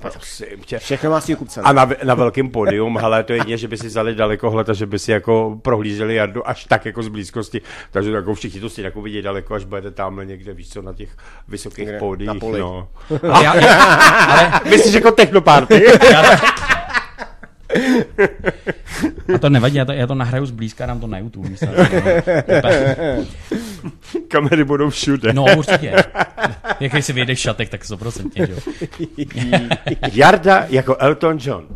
Prosím tě. Všechno má kupce. A na, na velkém pódium, hele, to je jedině, že by si vzali dalekohled a že by si jako prohlíželi Jardu až tak jako z blízkosti. Takže jako všichni to si jako vidí daleko, až budete tamhle někde, víš co, na těch vysokých pódiích. na poli. No. Já, ale Myslíš jako technoparty? a to nevadí, já to, já to nahraju zblízka, dám to na YouTube. Myslím, Kamery budou všude. no, určitě. Jak když si vyjdeš v šatek, tak 100%, že jo. Jarda jako Elton John.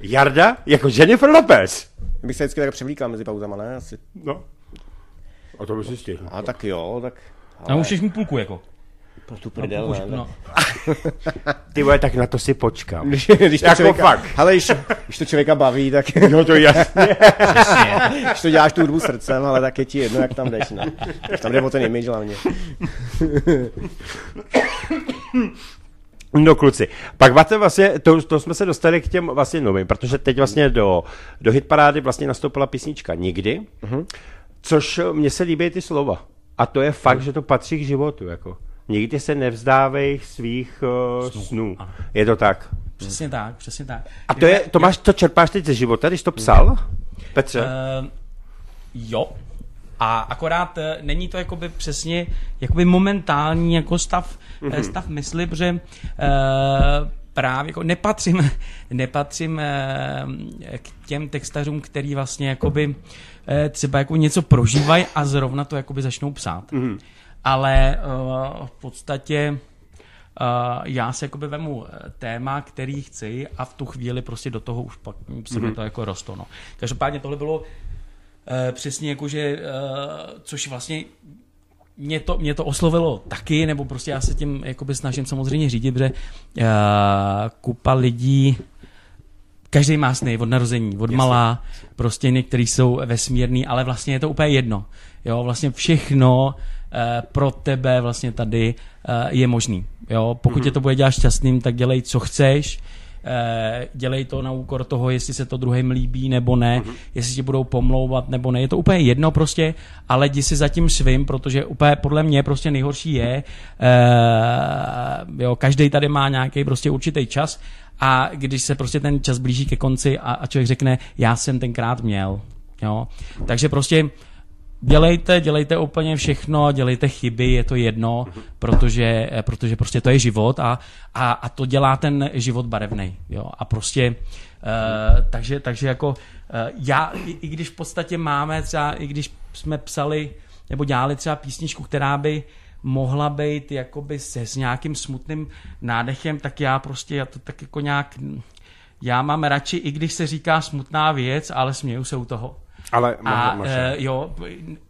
Jarda jako Jennifer Lopez. Bych se vždycky tak převlíkal mezi pauzama, ne? Asi. No. A to by si stihl. A tak jo, tak... No, už mi půlku, jako. Pro tu prdel, ne? no. Ty vole, tak na to si počkám. Když, když to Jako člověka, fakt. Hele, když, když to člověka baví, tak No to jasně. když to děláš tu hudbu srdcem, ale tak je ti jedno, jak tam jdeš. Ne? Tam jde o ten image hlavně. No kluci, pak vlastně, vlastně to, to, jsme se dostali k těm vlastně novým, protože teď vlastně do, do hitparády vlastně nastoupila písnička Nikdy, uh-huh. což mně se líbí ty slova. A to je fakt, že to patří k životu, jako. Nikdy se nevzdávej svých uh, snů. snů. ano. Je to tak. Přesně tak, přesně tak. A to je, to máš, to čerpáš teď ze života, když to psal? Petře? Uh, jo. A akorát eh, není to jakoby přesně jakoby momentální jako stav, mm-hmm. stav mysli, protože uh, právě jako nepatřím, nepatřím uh, k těm textařům, který vlastně jakoby uh, třeba jako něco prožívají a zrovna to jakoby začnou psát. Mm-hmm. Ale uh, v podstatě Uh, já si jakoby vemu eh, téma, který chci a v tu chvíli prostě do toho už pak se mi to jako rosto. No. Každopádně tohle bylo uh, přesně jako, že, uh, což vlastně mě to, mě to oslovilo taky, nebo prostě já se tím jakoby snažím samozřejmě řídit, protože uh, kupa lidí každý má sny od narození, od malá, prostě některý jsou vesmírný, ale vlastně je to úplně jedno. Jo, vlastně všechno eh, pro tebe vlastně tady eh, je možný. Jo, pokud tě to bude dělat šťastným, tak dělej, co chceš, eh, dělej to na úkor toho, jestli se to druhým líbí nebo ne, jestli ti budou pomlouvat nebo ne. Je to úplně jedno prostě, ale jdi si za tím svým, protože úplně podle mě prostě nejhorší je, eh, jo, každý tady má nějaký prostě určitý čas a když se prostě ten čas blíží ke konci a, a člověk řekne, já jsem tenkrát měl, jo, takže prostě dělejte, dělejte úplně všechno, dělejte chyby, je to jedno, protože, eh, protože prostě to je život a, a, a to dělá ten život barevný, jo, a prostě Uh, takže, takže jako uh, já, i, i když v podstatě máme třeba, i když jsme psali nebo dělali třeba písničku, která by mohla být jakoby se s nějakým smutným nádechem, tak já prostě, já to tak jako nějak, já mám radši, i když se říká smutná věc, ale směju se u toho. Ale A uh, jo,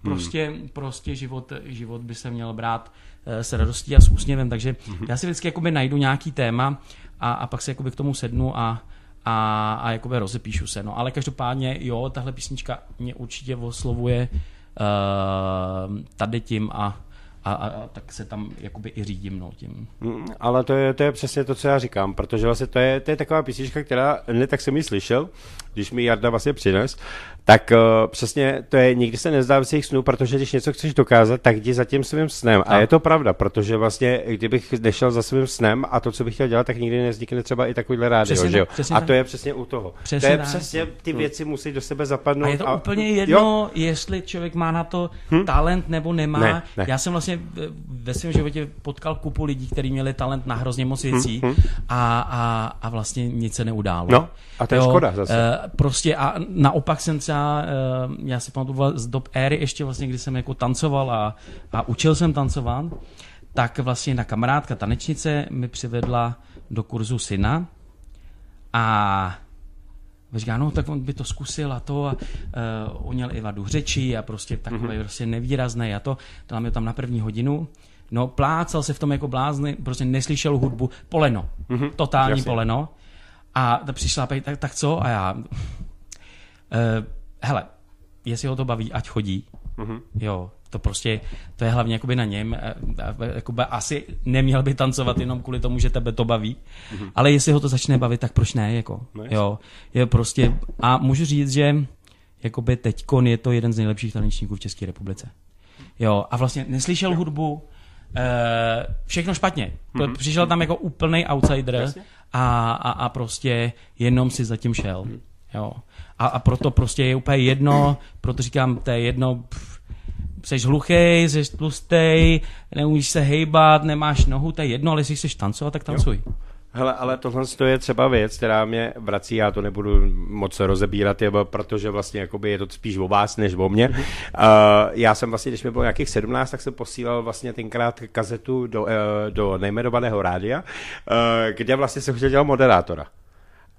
prostě, hmm. prostě život, život by se měl brát eh, s radostí a s úsměvem, takže já si vždycky jakoby najdu nějaký téma a, a pak se jakoby k tomu sednu a, a, a jakoby rozepíšu se. No, ale každopádně, jo, tahle písnička mě určitě oslovuje uh, tady tím a, a, a, a tak se tam jakoby i řídím no, tím. Mm, Ale to je, to je přesně to, co já říkám, protože vlastně to je, to je taková písnička, která, ne tak jsem ji slyšel, když mi Jarda vlastně přines, tak uh, přesně to je, nikdy se nezdá z jejich snů, protože když něco chceš dokázat, tak jdi za tím svým snem. A No. je to pravda, protože vlastně, kdybych nešel za svým snem a to, co bych chtěl dělat, tak nikdy nevznikne třeba i takovýhle rádio, Přesně že jo? přesně A to je přesně u toho. Přesně to je tak. přesně, ty věci musí do sebe zapadnout. A je to úplně jedno, jestli člověk má na to talent nebo nemá. Hm? Ne, ne. Já jsem vlastně ve svém životě potkal kupu lidí, kteří měli talent na hrozně moc věcí a, a, a vlastně nic se neudálo. Hm, No, a to je škoda zase. Eh, prostě a naopak jsem třeba, eh, já si pamatuju z dob éry ještě vlastně, kdy jsem jako tancoval a, a učil jsem tancovat, tak vlastně na kamarádka tanečnice mi přivedla do kurzu syna a říká, no tak on by to zkusil a to a uh, on měl i vadu řeči a prostě takový Mhm. mm-hmm. prostě nevýrazný a to, dal mě tam na první hodinu, no plácal se v tom jako blázny, prostě neslyšel hudbu, poleno, mm-hmm. totální jasně. poleno a ta přišla, tak, tak co a já, uh, hele, jestli ho to baví, ať chodí, mm-hmm. jo, to prostě, to je hlavně jakoby na něm, eh, eh, jakoby asi neměl by tancovat jenom kvůli tomu, že tebe to baví, mm-hmm. ale jestli ho to začne bavit, tak proč ne, jako, No jasně. jo, je prostě, a můžu říct, že jakoby teďkon je to jeden z nejlepších tanečníků v České republice. Jo, a vlastně neslyšel hudbu, eh, všechno špatně. Mm-hmm. Přišel tam jako úplný outsider a, a, a prostě jenom si zatím šel. Jo. A, a proto prostě je úplně jedno, proto říkám, to je jedno, pff, jsi hluchý, jsi tlustý, neumíš se hejbat, nemáš nohu, to je jedno, ale jestli chceš tancovat, tak tancuj. Hele, ale tohle to je třeba věc, která mě vrací, já to nebudu moc rozebírat, je, protože vlastně jakoby je to spíš o vás, než o mě. Uh, já jsem vlastně, když mi bylo nějakých 17, tak jsem posílal vlastně tenkrát kazetu do, uh, do nejmenovaného rádia, uh, kde vlastně jsem chtěl dělat moderátora.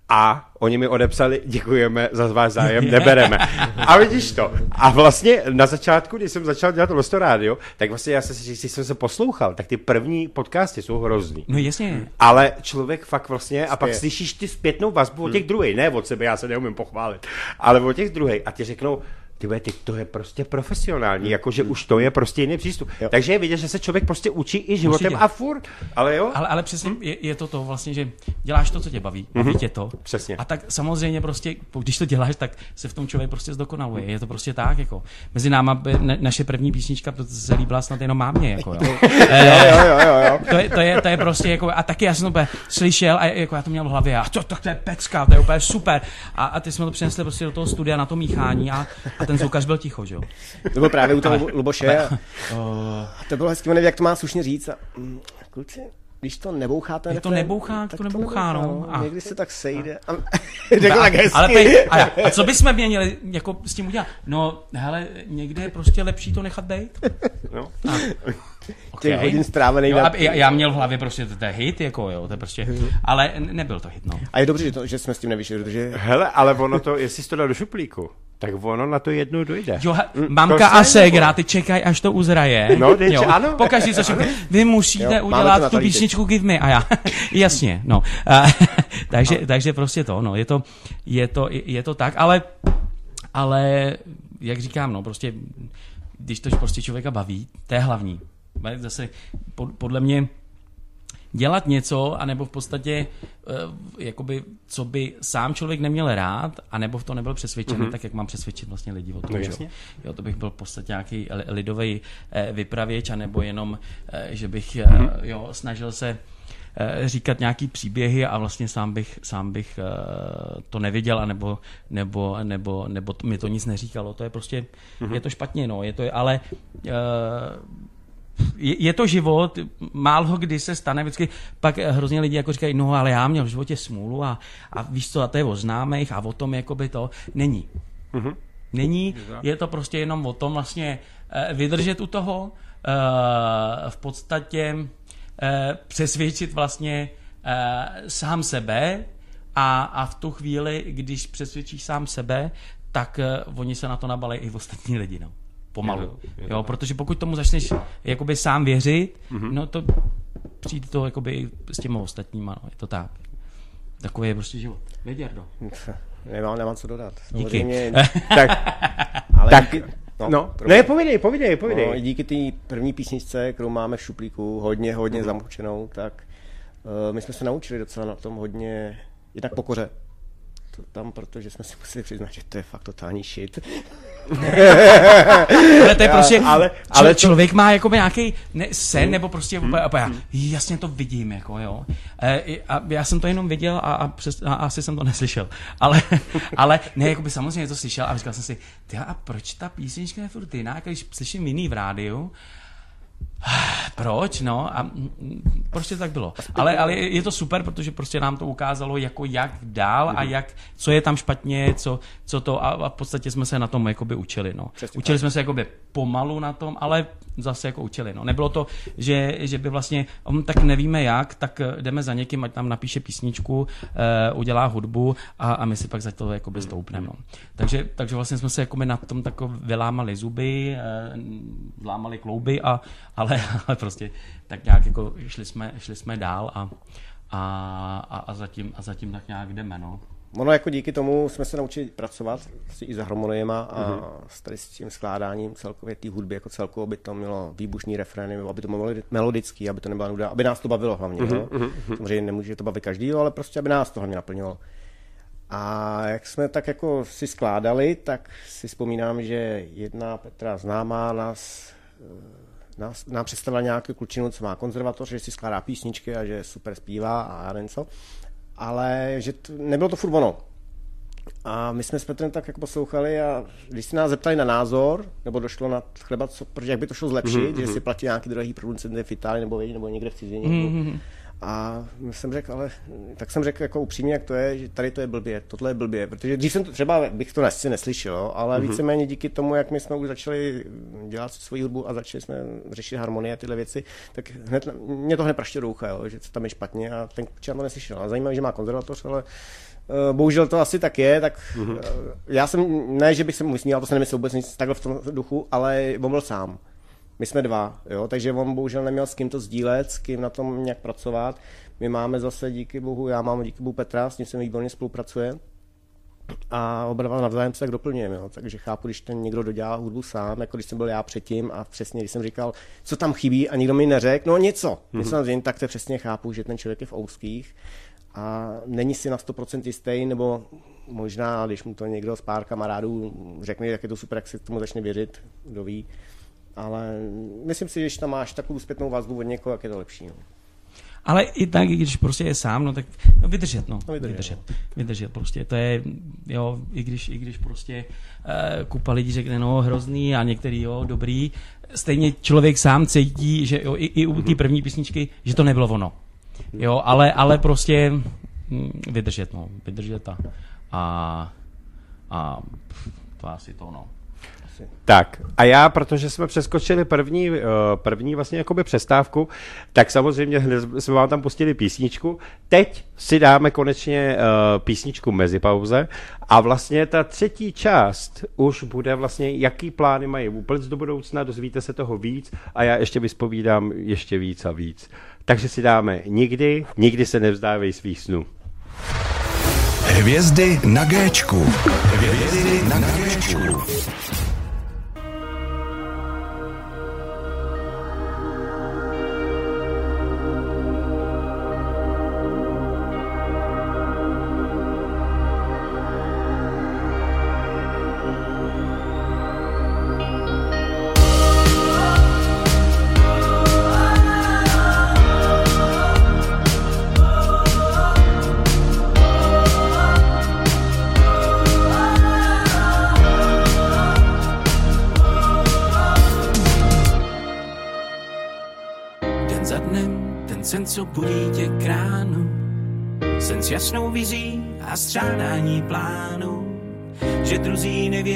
A oni mi odepsali, děkujeme za váš zájem, nebereme. A vidíš to. A vlastně na začátku, když jsem začal dělat Losto rádio, tak vlastně já jsem si, když jsem se poslouchal, tak ty první podcasty jsou hrozný. No jasně. Ale člověk fakt vlastně, a pak slyšíš ty zpětnou vazbu od těch druhých, ne od sebe, já se neumím pochválit, ale od těch druhých a ti řeknou, ty ty, to je prostě profesionální, jakože už to je prostě jiný přístup. Jo. Takže je vidět, že se člověk prostě učí i životem Určitě. a furt, ale jo, Ale, ale přesně je, je to to vlastně, že děláš to, co tě baví, baví tě to. Přesně. A tak samozřejmě prostě, když to děláš, tak se v tom člověk prostě zdokonaluje. Je to prostě tak, jako. Mezi náma ne, naše první písnička, to se líbila snad jenom mámě, jako jo. Eh, Jo, jo, jo, jo. to, je, to, je, to je prostě jako, a taky já jsem to slyšel a jako já to měl v hlavě a to, to, to je pecka, to je úplně super. A, a ty jsme to přinesli prostě do toho studia na to míchání a, a ten zvukař byl ticho, že jo. To bylo právě u toho Luboše. A to bylo hezky, nevím, jak to má slušně říct. A, mm, kluci, když to neboucháte, Je to nebouchá, tak to nebouchá, no. A- Někdy se tak sejde. A, řekl tak hezky. Ale pej, a, a, co bychom měli jako s tím udělat? No, hele, někde je prostě lepší to nechat být. no. Těch Okay. hodin strávených Jo, na- a já, já, měl v hlavě prostě, to je hit, jako jo, to je prostě, ale n- nebyl to hit, no. A je dobře, že, to, že jsme s tím nevyšli, protože Hele, ale ono to, jestli jsi to dal do šuplíku, tak ono na to jednou dojde. Jo, to mamka se a ségra, ty čekaj, až to uzraje. No, teď jo. ano. Pokaždé co řekne, vy musíte Jo, to udělat tu písničku Give Me. A já, jasně, no. A, takže, takže prostě to, no, je to, je to, je to tak, ale, ale, jak říkám, no, prostě, když to prostě člověka baví, to je hlavní. Zase, pod- podle mě, dělat něco, anebo v podstatě, uh, jakoby, co by sám člověk neměl rád, anebo v to nebyl přesvědčený, mm-hmm. tak jak mám přesvědčit vlastně lidi o tom, No jo. jasně. jo. to bych byl v podstatě nějaký li- lidový eh, vypravěč, anebo jenom, eh, že bych eh, mm-hmm. jo, snažil se eh, říkat nějaký příběhy a vlastně sám bych, sám bych eh, to neviděl, anebo, nebo, nebo, nebo mi to nic neříkalo. To je prostě, mm-hmm. je to špatně, no, je to, ale eh, je, je to život, málo kdy se stane, vždycky pak hrozně lidi jako říkají, no ale já měl v životě smůlu a, a víš co, a to je o známých a o tom jakoby to není. Mhm. Není, je to prostě jenom o tom vlastně eh, vydržet u toho, eh, v podstatě eh, přesvědčit vlastně sám sebe a, a v tu chvíli, když přesvědčíš sám sebe, tak oni se na to nabalí i ostatní lidi. No. Pomalu. Je to- je to jo, protože pokud tomu začneš jakoby sám věřit, Mhm. no to přijde to jakoby i s těma ostatníma, no, je to tak. Takový je prostě život. Věděrdo. Nemám, nemám co dodat. Díky. Samozřejmě, Tak, ale tak, díky, no, no, ne, povídej, povídej, povídej. No, díky té první písničce, kterou máme v šuplíku, hodně, hodně zamučenou, tak uh, my jsme se naučili docela na tom hodně, jednak pokoře. To tam, protože jsme si museli přiznat, že to je fakt totální shit. Ale to je prostě, ale- ale, ale ale to- člověk má jako nějaký ne, sen, nebo prostě úplně, úplně, jasně to vidím, jako jo. E, a já jsem to jenom viděl a, a, přes, a asi jsem to neslyšel. Ale, ale ne, jako by samozřejmě to slyšel a říkal jsem si, ty a proč ta písnička je furt jiná, když slyším jiný v rádiu, proč, no, a prostě tak bylo. Ale, ale je to super, protože prostě nám to ukázalo, jako jak dál a jak, co je tam špatně, co, co to, a, a v podstatě jsme se na tom jakoby učili, no. Přesně Učili jsme se jakoby pomalu na tom, ale zase jako učili, no. Nebylo to, že, že by vlastně, um, tak nevíme jak, tak eh, jdeme za někým, ať tam napíše písničku, uh, udělá hudbu a, a my si pak za to jakoby stoupneme, no. Takže, takže vlastně jsme se jakoby na tom tako vylámali zuby, uh, vlámali klouby, a, ale, ale prostě tak nějak jako šli jsme, šli jsme dál a, a, a, a, zatím, a zatím tak nějak jdeme, no. Ono jako díky tomu jsme se naučili pracovat prostě i s harmoniema a Mhm. s, tady s tím skládáním celkově té hudby jako celku, aby to mělo výbušný refrény, aby to bylo melodický, aby to nebyla nuda, aby nás to bavilo hlavně. Mhm, jo? Samozřejmě nemůže to bavit každý, ale prostě aby nás to hlavně naplnilo. A jak jsme tak jako si skládali, tak si vzpomínám, že jedna Petra známá nás, nás nám představila nějakou klučinu, co má konzervatoř, že si skládá písničky a že super zpívá a já co. Ale že to, nebylo to furt ono. A my jsme s Petrem tak jako poslouchali a když si nás zeptali na názor, nebo došlo na chleba, co, protože jak by to šlo zlepšit, mm-hmm. že si platí nějaký drahý producenty v Itálii nebo, nebo někde v cizině. Mm-hmm. A jsem řekl, ale tak jsem řekl jako upřímně, jak to je, že tady to je blbě, tohle je blbě, protože dřív jsem to třeba, bych to asi neslyšel, ale mm-hmm. víceméně díky tomu, jak my jsme už začali dělat svoji hudbu a začali jsme řešit harmonie a tyhle věci, tak hned, mě to hned praště do ucha, jo, že co tam je špatně a ten to neslyšel. A zajímavé, že má konzervatoř, ale Eh, Bohužel to asi tak je, tak mm-hmm. já jsem, ne, že bych se mu vysmíval, to se nemyslel vůbec nic takhle v tom duchu, ale on byl sám. My jsme dva, jo, takže on bohužel neměl s kým to sdílet, s kým na tom nějak pracovat. My máme zase díky bohu, já mám díky bohu Petra, s ním se výborně spolupracuje. A oba dva navzájem se tak doplňujeme, jo. takže chápu, když ten někdo dodělá hudbu sám, jako když jsem byl já předtím a přesně, když jsem říkal, co tam chybí a nikdo mi neřekl, no něco, mm-hmm. něco tak to přesně chápu, že ten člověk je v ouských a není si na 100% jistý, nebo možná, když mu to někdo z pár kamarádů řekne, jak je to super, jak si tomu začne věřit, kdo ví. Ale myslím si, že když tam máš takovou zpětnou vazbu od někoho, jak je to lepší. No. Ale i tak, i když prostě je sám, no tak no vydržet, no. No, vydržet, vydržet, vydržet, prostě, to je, jo, i když, i když prostě uh, kupa lidí řekne, no, hrozný a některý, jo, dobrý, stejně člověk sám cítí, že jo, i, i u té první písničky, že to nebylo ono. Jo, ale, ale prostě hm, vydržet, no, vydržet a, a, a to asi to, no. Tak a já, protože jsme přeskočili první, eh, první vlastně jakoby přestávku, tak samozřejmě jsme vám tam pustili písničku. Teď si dáme konečně eh, písničku mezi pauze a vlastně ta třetí část už bude vlastně, jaký plány mají vůbec do budoucna, dozvíte se toho víc a já ještě vyspovídám ještě víc a víc. Takže si dáme nikdy, nikdy se nevzdávej svých snů. Hvězdy na Géčku. Hvězdy na Géčku.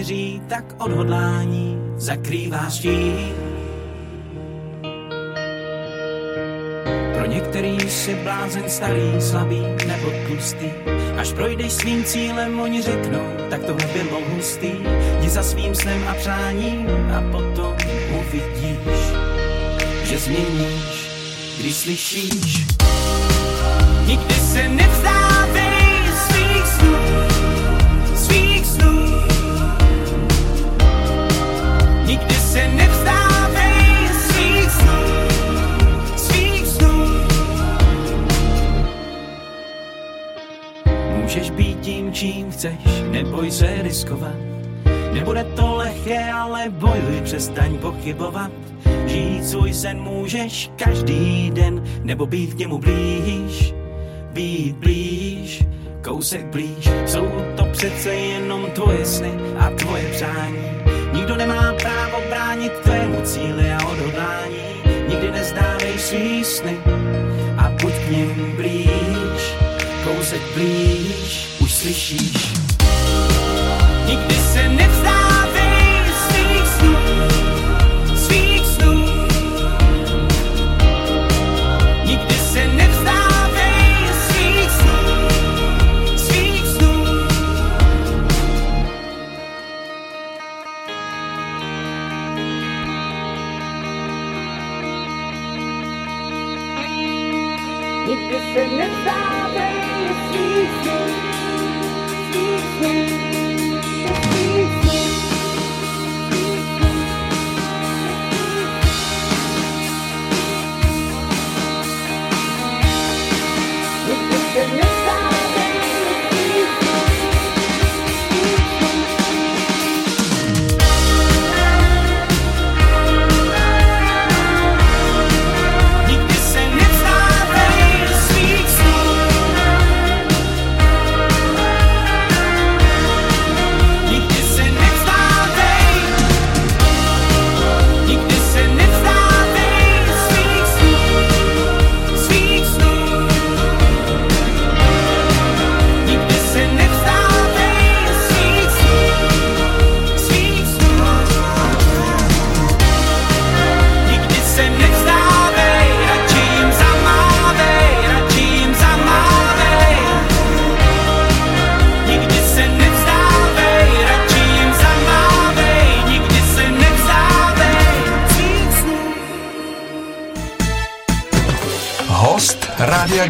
Nevěří, tak odhodlání zakrývá štít. Pro některý si blázen starý, slabý nebo tlustý. Až projdeš svým cílem, oni řeknou, tak tohle by mohl hustý. jdi za svým snem a přáním a potom uvidíš, že změníš, když slyšíš. Nikdy se nevzdávej neboj se riskovat. Nebude to lehké, ale bojuj, přestaň pochybovat. Žít svůj sen můžeš každý den, nebo být k němu blíž, být blíž, kousek blíž. Jsou to přece jenom tvoje sny a tvoje přání. Nikdo nemá právo bránit tvému cíli a odhodlání. Nikdy nezdávej svý sny a buď k ním blíž, kousek blíž, už slyšíš. Nikdy se nevzdávej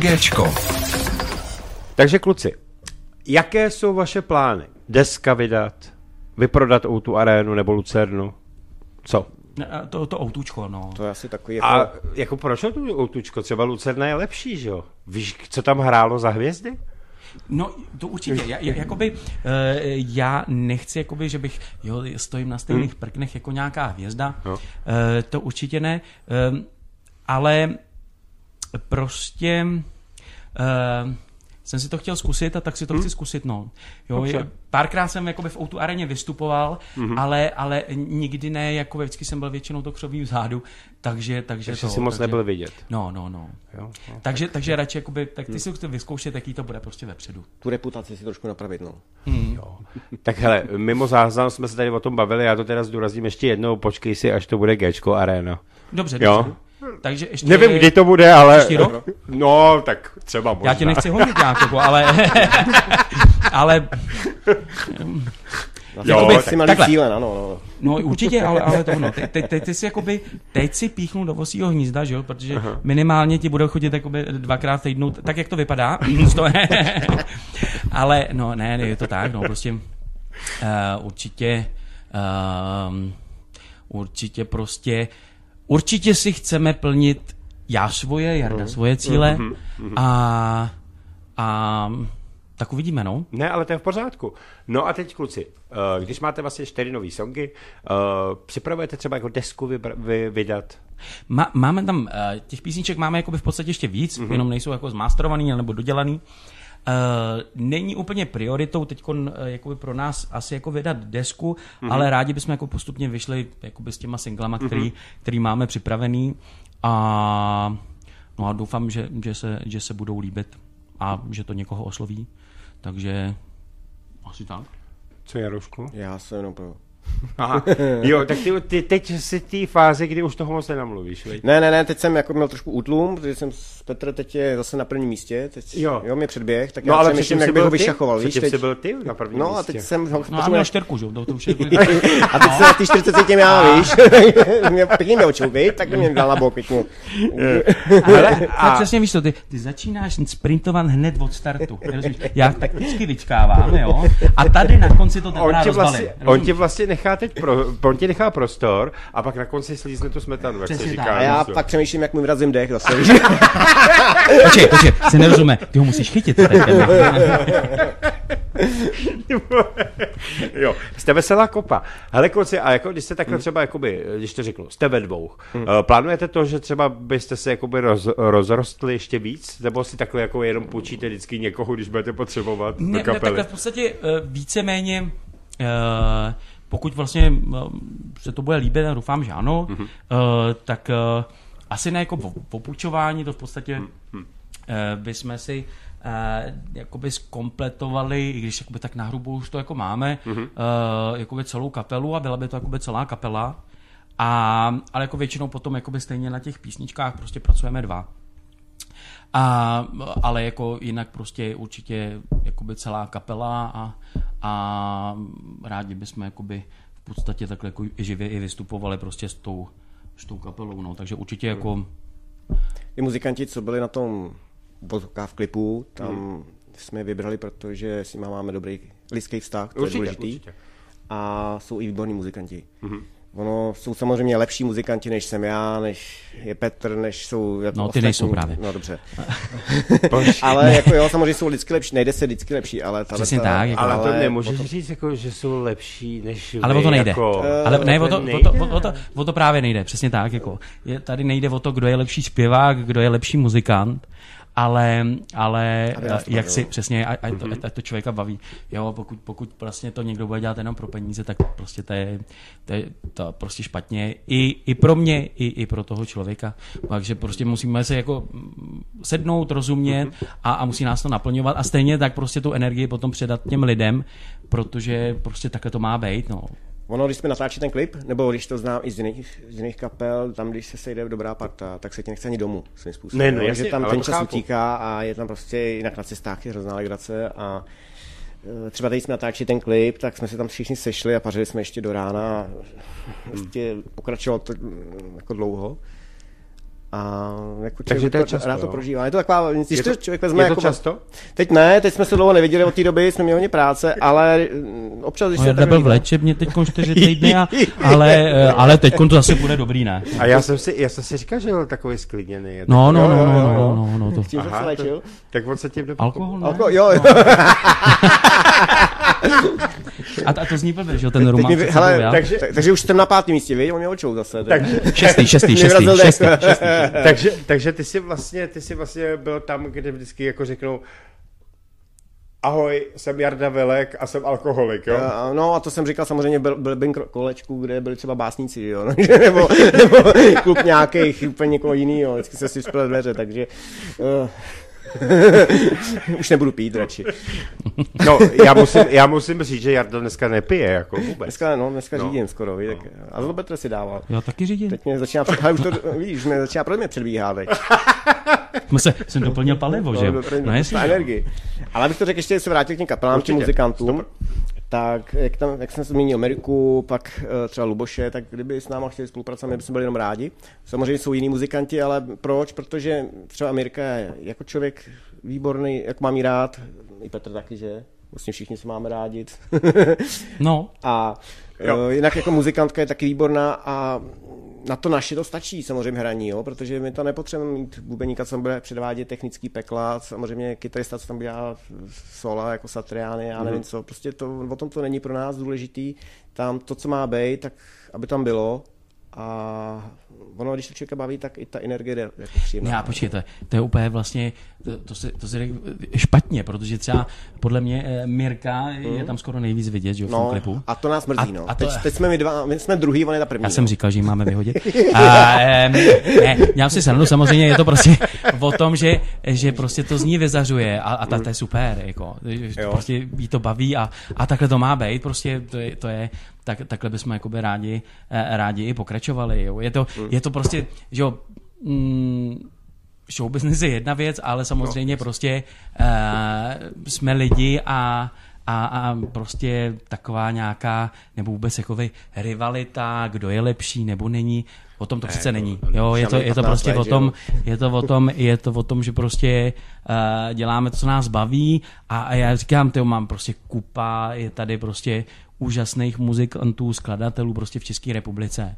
Géčko. Takže kluci, jaké jsou vaše plány? Deska vydat, vyprodat o tu arénu nebo Lucernu? Co? Ne, To, to autůčko, no. To je asi takový jako... A jako proč tu outučko? Třeba Lucerna je lepší, že jo? Víš, co tam hrálo za hvězdy? No, to určitě. Já, já- jakoby, eh, já nechci, jakoby, že bych, jo, stojím na stejných prknech jako nějaká hvězda. Jo. Eh, to určitě ne. Eh, ale prostě eh, jsem si to chtěl zkusit a tak si to chci zkusit, no. Jo, Dobře. je- párkrát jsem jakoby v Outu areně vystupoval, ale, ale nikdy ne, jako vždycky jsem byl většinou to křoví vzadu, takže, takže Takže to, si moc takže, nebyl vidět. No, no, no. Jo? No. Takže, takže radši, jakoby, tak ty si chci vyzkoušet, jaký to bude prostě vepředu. Tu reputaci si trošku napravit, no. Tak hele, mimo záznam jsme se tady o tom bavili, já to teda zdůrazním ještě jednou, počkej si, až to bude Gčko Arena. Dobře, Jo. dobře. Takže ještě... Nevím, kdy to bude, ale... Příští rok? No, tak třeba možná. Já tě nechci honit nějak, jako, ale... ale... Jo, jo, tak- si malý takhle. cíle, ano, no. No určitě, ale, ale to no. Teď, teď, teď, ty si jakoby, teď si píchnu do vosího hnízda, že jo, protože Aha. minimálně ti budou chodit jakoby dvakrát v týdnu, tak jak to vypadá. To je- ale no ne, ne, je to tak, no prostě uh, určitě um, určitě prostě určitě si chceme plnit já svoje, Jarda svoje cíle a, a tak uvidíme, no. Ne, ale to je v pořádku. No a teď kluci, eh, když máte vlastně čtyři nový songy, eh, připravujete třeba jako desku vybra- vy, vydat? Má, máme tam, uh, těch písniček máme jakoby v podstatě ještě víc, Mhm. mm-hmm. jenom nejsou jako zmasterovaný nebo dodělaný. Uh, není úplně prioritou teď jakoby pro nás asi jako vydat desku, Mhm. mm-hmm. ale rádi bychom jako postupně vyšli jakoby s těma singlama, který, mm-hmm. který máme připravený a, no a doufám, že, že, se, že se budou líbit a že to někoho osloví. Takže asi tak. Co je, Jarošku? Já jsem jenom pro... Aha. Jo, tak ty, ty teď jsi v té fázi, kdy už toho moc nenamluvíš, veď? Ne, ne, ne, teď jsem jako měl trošku útlum, protože jsem s Petr teď je zase na prvním místě, teď Jo. jo mě předběh, tak No já ale přemýšlím, předtím jak bych ho vyšachoval, víš, Předtím teď. jsi byl ty na prvním No a místě. teď jsem ho No a měl čtyřku, že jo, to, už je... A teď se na ty 40 těm já, víš, mě pěkně mě očou, víš, tak mě dal na bok pěkně. A a, přesně víš to, ty, ty začínáš sprintovat hned od startu. Rozumíš? Já takticky vyčkávám, jo? A tady na konci to on teprve tě, rozbalím. vlastně, on tě vlastně nechá teď pro, on ti nechá prostor a pak na konci slízne tu smetanu, jak se Přesně říká. tak. A já co? pak přemýšlím, jak mu vyrazím dech zase. Počkej, počkej, si nerozumíme, ty ho musíš chytit. Jo, jste veselá kopa. Hele, kluci, a jako, když jste takhle třeba, jakoby, když to řeknu, jste ve dvou, hmm. plánujete to, že třeba byste se jakoby roz, rozrostli ještě víc? Nebo si takhle jako jenom půjčíte vždycky někoho, když budete potřebovat do ne, ne, kapely? takhle v podstatě uh, víceméně, uh, pokud vlastně uh, se to bude líbit, a doufám, že ano, Mhm. uh, tak uh, asi ne jako po- popůjčování, to v podstatě Mhm. uh, bychom si uh, jakoby zkompletovali, i když jakoby tak na hrubu už to jako máme, Mhm. uh, jakoby celou kapelu a byla by to jakoby celá kapela. A, ale jako většinou potom jakoby stejně na těch písničkách prostě pracujeme dva. A, ale jako jinak prostě určitě jakoby celá kapela a, a rádi bychom jakoby v podstatě takhle jako živě i vystupovali prostě s tou, s tou kapelou, no. takže určitě jako I muzikanti, co byli na tom v klipu, tam Hmm. jsme je vybrali, protože s nimi máme dobrý lidský vztah, to Určitě, je důležitý. určitě. A jsou i výborní muzikanti. Mhm. Ono jsou samozřejmě lepší muzikanti, než jsem já, než je Petr, než jsou jako No, ty ostatní. nejsou právě. No dobře. ale jako jo, samozřejmě jsou vždycky lepší, nejde se vždycky lepší, ale tahle Přesně ta- tak, jako- Ale, to ale nemůžeš potom- říct, jako, že jsou lepší než Ale o to nejde. Jako, Ale ne, o to, nejde? o, to, o, to, o to právě nejde, přesně tak. Jako. Je, tady nejde o to, kdo je lepší zpěvák, kdo je lepší muzikant, ale, ale jak si přesně, a, a, to, Mhm. a to člověka baví. Jo, pokud, pokud vlastně to někdo bude dělat jenom pro peníze, tak prostě to je, to je to prostě špatně. I, I pro mě, i, i pro toho člověka. Takže prostě musíme se jako mm, sednout, rozumět Mhm. a, a musí nás to naplňovat a stejně tak prostě tu energii potom předat těm lidem, protože prostě takhle to má být. No. Ono, když jsme natáčí ten klip, nebo když to znám i z jiných, z jiných kapel, tam, když se sejde dobrá parta, tak se ti nechce ani domů svým způsobem. Ne, no jo, jasně, že tam ten čas chápu. utíká a je tam prostě jinak na cestách je hrozná legrace a e, třeba teď jsme natáčeli ten klip, tak jsme se tam všichni sešli a pařili jsme ještě do rána a prostě pokračovalo to mm, jako dlouho. A jako Takže to je často, rád to jo? prožívá. Je to taková, když Je to, to- člověk vezme je to jako často? Teď ne, teď jsme se dlouho neviděli od té doby, jsme měli hodně práce, ale mm, občas, když No, se byl v léčebně teď čtyři týdny, a, ale, ale teď to zase bude dobrý, ne? A já jsem si, já jsem si říkal, že byl takový sklidněný. Je No, no, Jo, no, jo, no, jo, no, jo. no, no, to. Tím Aha, léčil. to, tak on se tím do... Alkohol, ne? Alko, jo, jo. A, a to zní blbě, že jo, ten román. hele, já? takže, tak, takže už jsem na pátém místě, víš, on mě očou zase. Takže, Šestý, šestý, šestý, šestý, šestý. takže, takže ty jsi vlastně, ty jsi vlastně byl tam, kde vždycky jako řeknou Ahoj, jsem Jarda Velek a jsem alkoholik, jo? A, No a to jsem říkal samozřejmě byl, byl kolečku, kde byli třeba básníci, jo, no, nebo, nebo klub nějakých úplně někoho jiného, vždycky se si spěl dveře, takže uh, už nebudu pít radši. No, já musím, já musím říct, že Jarda dneska nepije, jako vůbec. Dneska, no, dneska No. no. řídím skoro, víš, tak, a to Petr si dával. Já taky řídím. Teď mě začíná, před- hele, už to, víš, mě začíná pro mě předbíhat se, jsem doplnil palivo, že jo? No, to, No jestli. to, energii. Ale abych to řekl, ještě se vrátil k těm kapelám, k těm muzikantům, tak jak, tam, jak jsem zmínil Ameriku, pak eh, třeba Luboše, tak kdyby s náma chtěli spolupracovat, my bychom byli jenom rádi. Samozřejmě jsou jiní muzikanti, ale proč? Protože třeba Amerika je jako člověk výborný, jak mám jí rád, i Petr taky, že? Vlastně všichni se máme rádi. No, A jo. jinak jako muzikantka je taky výborná a na to naše to stačí samozřejmě hraní, jo, protože my to nepotřebujeme mít bubeníka, co bude předvádět technický pekla, samozřejmě kytarista, co tam dělá sola, jako Satriány, já nevím co, prostě to, o tom to není pro nás důležitý, tam to, co má být, tak aby tam bylo. A ono, když to člověka baví, tak i ta energie jde jako příjemná. Já, počkej, to, je- to je úplně vlastně, to, to, si, to si řekl špatně, protože třeba podle mě eh, Mirka je tam skoro nejvíc vidět, že jo, v tom No, klipu. a to nás mrzí, A- no. a to- teď, teď, jsme my dva, my jsme druhý, on je ta první. Já jsem no. říkal, že ji máme vyhodit. A, ne, dělám si srandu, samozřejmě je to prostě o tom, že, že prostě to z ní vyzařuje a, a ta, to je super, jako, Jo. prostě jí to baví a, a takhle to má být, prostě to je, to je tak, takhle bychom jakoby rádi, eh, rádi i pokračovali. Jo. Je, to, je to prostě, že jo, mm, show business je jedna věc, ale samozřejmě prostě uh, jsme lidi a a, a prostě taková nějaká, nebo vůbec jakoby rivalita, kdo je lepší nebo není, o tom to přece není. Jo, je to, je to 15 prostě o tom, je to o tom, je to o tom, že prostě uh, děláme to, co nás baví a, a já říkám, tyjo, mám prostě kupa, je tady prostě úžasných muzikantů, skladatelů prostě v České republice.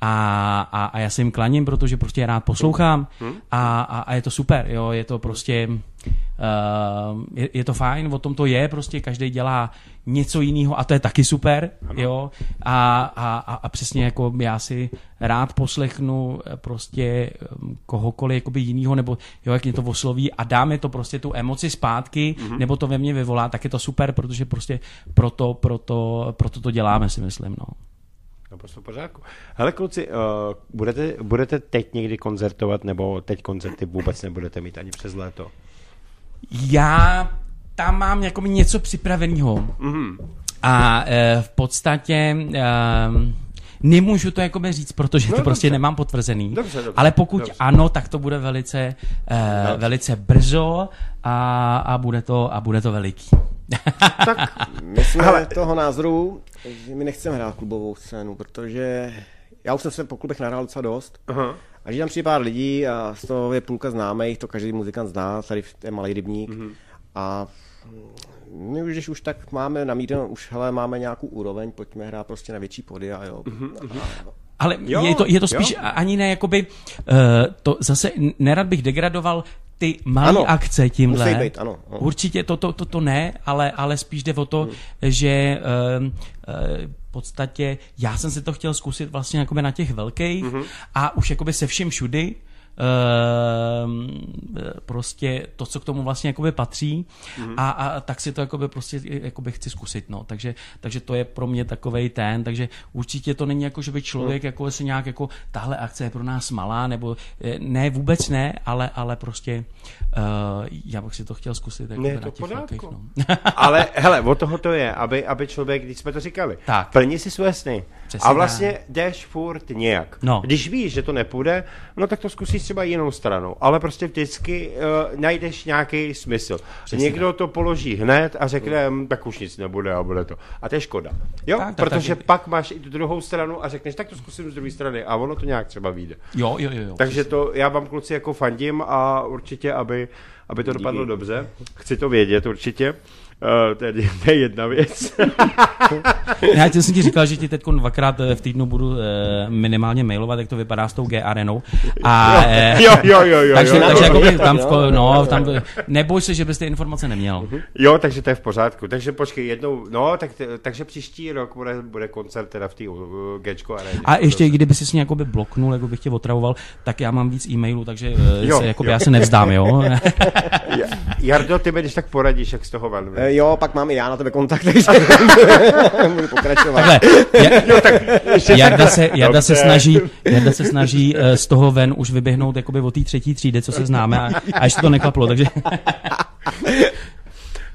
A, a, a já se jim klaním, protože prostě rád poslouchám. A, a, a je to super, jo, je to prostě, uh, je, je to fajn, o tom to je, prostě každý dělá něco jiného a to je taky super, jo, a, a, a, a přesně jako já si rád poslechnu eh, prostě um, kohokoliv jakoby jinýho, nebo jo, jak mě to osloví a dá mi to prostě tu emoci zpátky, nebo to ve mně vyvolá, tak je to super, protože prostě proto, proto, proto to děláme, si myslím, no. Naprosto v pořádku. Hele kluci, uh, budete, budete teď někdy koncertovat, nebo teď koncerty vůbec nebudete mít ani přes léto? Já tam mám jako něco připraveného. Mhm. A e, v podstatě e, nemůžu to jakoby říct, protože No, to prostě dobře. nemám potvrzený. Dobře, dobře, Ale pokud dobře. ano, tak to bude velice, e, velice brzo a, a, bude to, a bude to veliký. My jsme. Ale... toho názoru, že my nechceme hrát klubovou scénu, protože já už jsem se po klubech nahrál docela dost. Aha. A že tam přijde pár lidí a z toho je půlka známých, to každý muzikant zná, tady je malý rybník. Mhm. Mm-hmm. A my už, když už tak máme namířeno, už hele, máme nějakou úroveň, pojďme hrát prostě na větší pody a jo. Mhm, Mm-hmm. A, Ale Jo, je, to, je to spíš jo. ani ne, jakoby, uh, to zase nerad bych degradoval ty malé Ano, akce tímhle. musí být, ano, ano. Určitě to, to, to, to ne, ale, ale spíš jde o to, Hmm. že uh, uh, v podstatě já jsem si to chtěl zkusit vlastně jakoby na těch velkých Mhm. a už jakoby se vším všudy, prostě to, co k tomu vlastně jakoby patří Mhm. a, a tak si to jakoby prostě jakoby chci zkusit, no. Takže, takže to je pro mě takovej ten, takže určitě to není jako, že by člověk jako se nějak jako tahle akce je pro nás malá, nebo eh, ne, vůbec ne, ale, ale prostě uh, já bych si to chtěl zkusit jako Ne, na to v těch velkých, pořádku. no. Ale hele, o toho to je, aby, aby člověk, když jsme to říkali, Tak. plní si své sny. Přesně a vlastně jdeš furt nějak. No. Když víš, že to nepůjde, no tak to zkusíš třeba jinou stranou. Ale prostě vždycky uh, najdeš nějaký smysl. Přesně Někdo to položí hned a řekne, "Hm, tak už nic nebude a bude to. A to je škoda. Jo, Tak, tak, protože tak. pak máš i tu druhou stranu a řekneš, tak to zkusím z druhé strany a ono to nějak třeba vyjde. Jo, jo, jo. jo. Takže to já vám kluci jako fandím a určitě, aby, aby to dopadlo dobře. Chci to vědět určitě. Uh, to, je, to je jedna věc. Já ti jsem ti říkal, že ti teď dvakrát eh, v týdnu budu eh, minimálně mailovat, jak to vypadá s tou G arenou. A, eh, jo, jo, jo, jo. takže, jo, takže jo, jakoby tam, v, jo, no, jo, tam, neboj se, že bys ty informace neměl. jo, takže to je v pořádku. Takže počkej, jednou, no, tak, takže příští rok bude, bude koncert teda v té uh, Gečko aréně. A ještě, kdyby si s mě jakoby bloknul, jako bych tě otravoval, tak já mám víc e-mailů, takže Jo, jo, se, jakoby jo. já se nevzdám, jo. Jardo, ty mi když tak poradíš, jak z toho ven. Eh, jo, pak mám i já na tebe kontakt, takže budu pokračovat. Takhle, ja- Jarda se, Jarda se snaží, Jarda se snaží eh, z toho ven už vyběhnout jakoby o té třetí třídy, co se známe a, a ještě to neklaplo, takže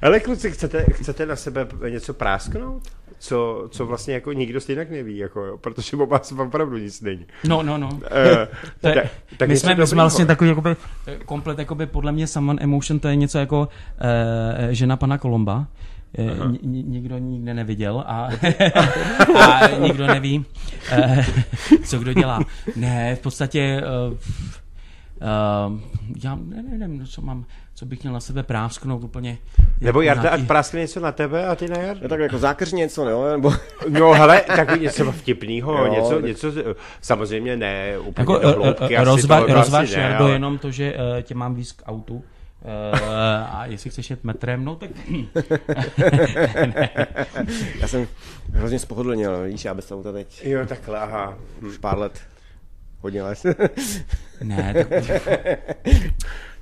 Ale kluci, chcete, chcete na sebe něco prásknout? Co, co vlastně jako nikdo stejně neví, jako, jo? protože o vás opravdu nic není. no, no, no. Eh, To je, tak- my, jsme, my jsme vlastně takový jakoby, eh, komplet jakoby podle mě Someone Emotion, to je něco jako uh, žena pana Kolomba. Ni- nikdo nikde neviděl a, a nikdo neví, co kdo dělá. Ne, v podstatě uh, já ne, nevím, no, co mám, co bych měl na sebe prásknout úplně. Nebo jako Jarda, ať nějaký- práskne něco na tebe a ty na Jarda. No, tak jako zákrž něco, jo? Nebo... No hele, takový něco vtipného, něco, tak- něco, samozřejmě ne úplně Jako do hloubky, uh, asi rozva, to- to rozvaž, asi ne, Jardo, ale- jenom to, že uh, tě mám víc k autu. Uh, a jestli chceš jet metrem, no tak Já jsem hrozně spohodlnil, víš, já bez auta teď Jo, takhle, aha. už pár let. Hodně let. ne, tak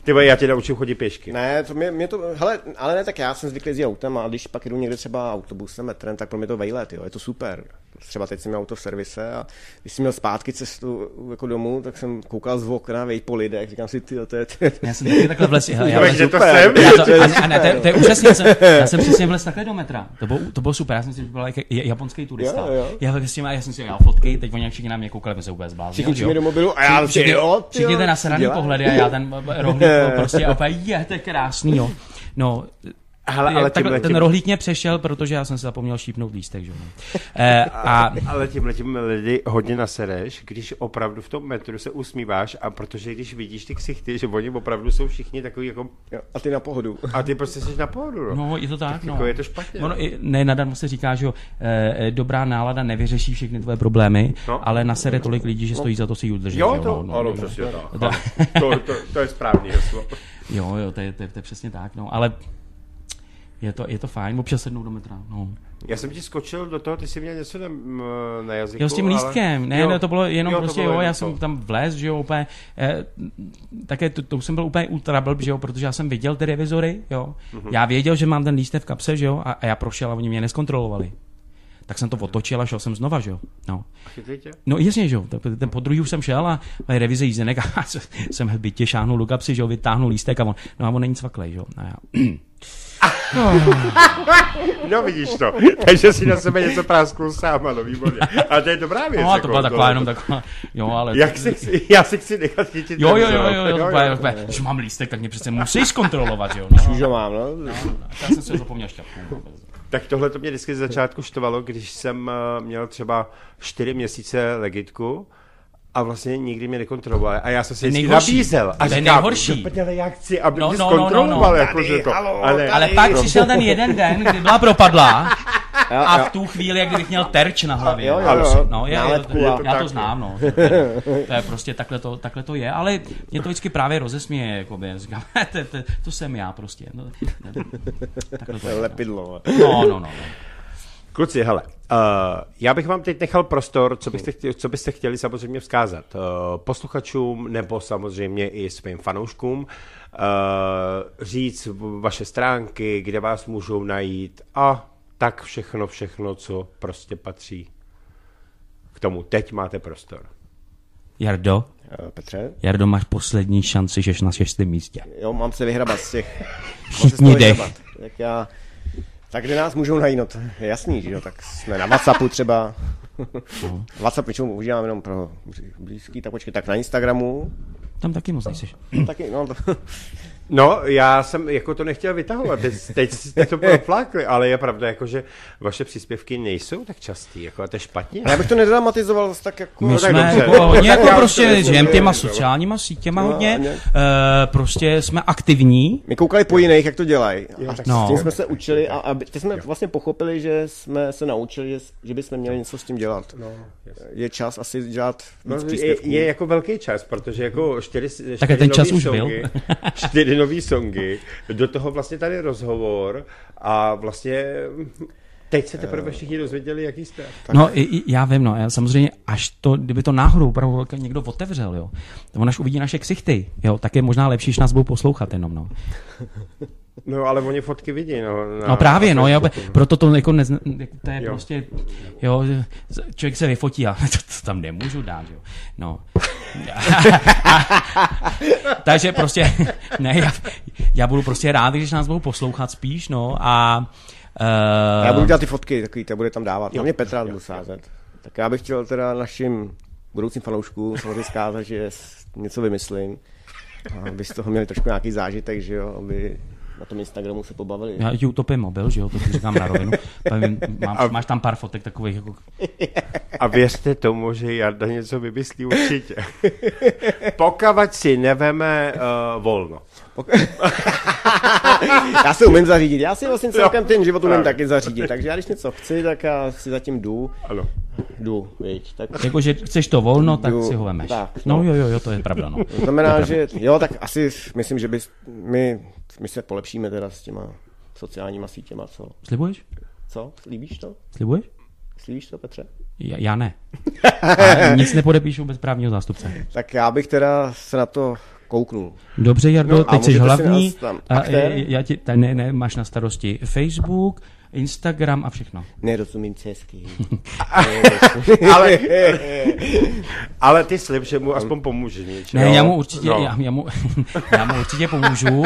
Ty vole, já tě naučím chodit pěšky. Ne, to mě, mě to, hele, ale ne, tak já jsem zvyklý jezdit autem a když pak jdu někde třeba autobusem, metrem, tak pro mě to vejlet, jo, je to super. Třeba teď jsem měl auto v servise a když jsem měl zpátky cestu jako domů, tak jsem koukal z okna, vej po lidech, říkám si, ty, to je, Já jsem taky takhle vlez, já, já, Takže já, to jsem. já to, a, a ne, to, je- to je úžasné, já jsem, já jsem přesně vlez takhle do metra, to bylo, to bylo super, já jsem si byl jako japonský turista, já s tím, já jsem si dělal fotky, teď oni všichni na mě koukali, my se úplně zbláznili. všichni do mobilu a já Všichni- všichni, jo, ty Všichni jo, ten nasraný pohledy a já ten rohlík prostě opět, je, to je krásný, jo. No, Hele, ale ale takhle, tímhle ten tím, rohlík mě přešel, protože já jsem si zapomněl šípnout lístek, že jo. Eh, a ale tímhle tím lidi hodně nasereš, když opravdu v tom metru se usmíváš a protože když vidíš ty ksichty, že oni opravdu jsou všichni takový jako, Jo, a ty na pohodu. a ty prostě jsi na pohodu, no. No, je to tak, no. jako je to špatně. Ono, i- ne, nadarmo se říká, že jo, eh, eh, dobrá nálada nevyřeší všechny tvoje problémy, No. ale nasere tolik lidí, že stojí za to si ji udržet. Jo, to, no, ano, no, přesně tak. To-. To, to, to je správný heslo. Jo, jo, to je, to, je, to je přesně tak, no, ale je to, je to fajn, občas sednout do metra, no. Já jsem ti skočil do toho, ty jsi měl něco na, na jazyku. Jo, s tím ale- lístkem, ne, Jo, ne, to bylo jenom jo, prostě, bylo jo, jenom já to. jsem tam vlez, že jo, úplně, eh, také to, to, jsem byl úplně ultra blb, že jo, protože já jsem viděl ty revizory, jo, Mhm. já věděl, že mám ten lístek v kapse, že jo, a, a já prošel a oni mě neskontrolovali. Tak jsem to otočil a šel jsem znova, že jo, no. Chytli? No jasně, že jo, ten, po druhý už jsem šel a mají revize jízdenek a jsem bytě šáhnul do kapsy, že jo, vytáhnul lístek a on, no a on není cvaklej, že jo, a já, No vidíš to. Takže si na sebe něco prásknul sám, ano, výborně. A to je dobrá věc. no a to jako, byla taková jenom taková, jo, ale... Jak si, chci- já si chci nechat chytit. Jo, jo, jo, jo, jo, jo, jo, jo, Když mám lístek, tak mě přece musí zkontrolovat, jo. No, Už ho mám, no. já jsem si zapomněl šťapku. no. Tak tohle to mě vždycky z začátku štovalo, když jsem eh, měl třeba čtyři měsíce legitku a vlastně nikdy mě nekontroloval. A já jsem si vždycky nejhorší. nabízel. A To je říkám, nejhorší. "Do prdele, já chci, aby No, mě no, no, no, no. jako, že to. halo, ale, Ale pak přišel ten jeden den, kdy byla propadlá Jo, a v tu chvíli, jak kdybych měl terč na hlavě. Jo, jo, jo. No, je, je, Nálepku to, a- já to no. znám, no. To je prostě takhle to, takhle to je, ale mě to vždycky právě rozesměje, jakoby. Říkám, to, to, to, jsem já prostě. No, takhle to je. Lepidlo. No, no, no. no. Kluci, hele, uh, já bych vám teď nechal prostor, co byste, chtěli, co byste chtěli samozřejmě vzkázat uh, posluchačům nebo samozřejmě i svým fanouškům, uh, říct vaše stránky, kde vás můžou najít a tak všechno, všechno, co prostě patří k tomu. Teď máte prostor. Jardo, Petře? Jardo, máš poslední šanci, že jsi na šestém místě. Jo, mám se vyhrabat z těch... toho dech. vyhrabat. Tak já... Tak kde nás můžou najít? No, to je jasný, že jo? Tak jsme na Whatsappu třeba. WhatsApp většinou používám jenom pro blízký, tak počkej, tak na Instagramu. Tam taky moc nejseš. Taky, no, to, No, já jsem jako to nechtěl vytahovat, teď, teď jste to proflákli, ale je pravda, jako, že vaše příspěvky nejsou tak častý, jako a to je špatně. já bych to nedramatizoval zase tak jako... My tak jsme dobře. jako hodně jako já prostě žijeme těma sociálníma sítěma No, hodně, nějak. eh, prostě jsme aktivní, My koukali po jiných, jak to dělají. A tak No. s tím jsme se učili a, a teď jsme vlastně pochopili, že jsme se naučili, že, že bychom měli něco s tím dělat. No, je čas asi dělat No, víc je, příspěvků. je, jako velký čas, protože jako čtyři, čtyři Tak a ten čas nový už byl. čtyři nový songy, do toho vlastně tady rozhovor a vlastně teď se teprve všichni dozvěděli, jaký jste. No, i, i, já vím, no, já samozřejmě, až to, kdyby to náhodou opravdu jako někdo otevřel, jo, to on až uvidí naše ksichty, jo, tak je možná lepší, že nás budou poslouchat jenom, no. No ale oni fotky vidí. No, na, No právě, na no, já, proto to jako nezna, to je Jo. prostě, jo, člověk se vyfotí a to, to tam nemůžu dát, jo, no. Takže prostě, ne, já, já budu prostě rád, když nás budou poslouchat spíš, no, a uh, Já budu dělat ty fotky, takový, to bude tam dávat. Na mě Petra budu sázet. Tak já bych chtěl teda našim budoucím fanouškům samozřejmě zkázat, že něco vymyslím. A aby z toho měli trošku nějaký zážitek, že jo, aby na tom Instagramu se pobavili. Já ti utopím mobil, že jo, to ti říkám na rovinu. Mám, máš tam pár fotek takových jako... A věřte tomu, že Jarda něco vymyslí určitě. Pokavať si neveme uh, volno. Já se umím zařídit, já si vlastně celkem ten život umím taky zařídit, takže já když něco chci, tak já si zatím jdu, Ano. jdu, viď. Tak Jako, že chceš to volno, tak Jo, si ho vemeš. tak, No no. jo, jo, jo, to je pravda, no. to znamená, že jo, tak asi myslím, že bys, my, my se polepšíme teda s těma sociálníma sítěma, co? Slibuješ? Co? Líbíš to? Slibuješ? Slíbíš to, Petře? Já, já ne. A nic nepodepíšu bez právního zástupce. Tak já bych teda se na to kouknul. Dobře, Jardo, No, teď jsi hlavní. a, aktér? já ti, ta, ne, ne, máš na starosti Facebook, Instagram a všechno. Nerozumím česky. ale, ale ty slib, že mu aspoň pomůže něčím. Ne, já mu určitě, No. já, já, mu, já mu určitě pomůžu. Uh,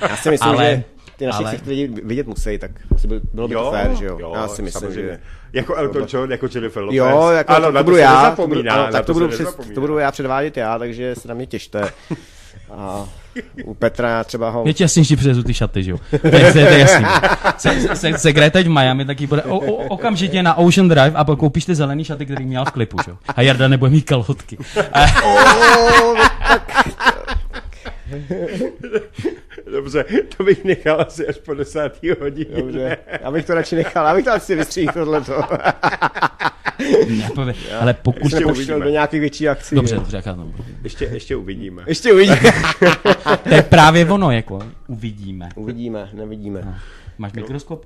Já si myslím, ale, že ty naši ale- ale... vidět, vidět musí, tak bylo by to fér, že jo? já si myslím, samozřejmě. že... Jako Elton John, jako Jennifer Lopez. Jo, jako ano, to, na to budu se já, to budu, ano, tak to, budu, se přes, to budu já předvádět já, takže se na mě těšte. A u Petra já třeba ho... Je ti jasný, že přivezu ty šaty, že jo? To je, to je, to jasný. Se, se, se Greta teď v Miami, taky bude o, o, okamžitě na Ocean Drive a pak koupíš ty zelený šaty, který měl v klipu, že jo? A Jarda nebude mít kalhotky. A, Dobře, to bych nechal asi až po desátý hodině. Dobře, já bych to radši nechal, já bych to asi vystříhl tohleto. ne, pově, ale pokud... Ještě uvidíme. do nějakých větších akcí. Dobře, dobře, jak já to Ještě, ještě uvidíme. Ještě uvidíme. To je právě ono, jako uvidíme. uvidíme, nevidíme. Máš mikroskop?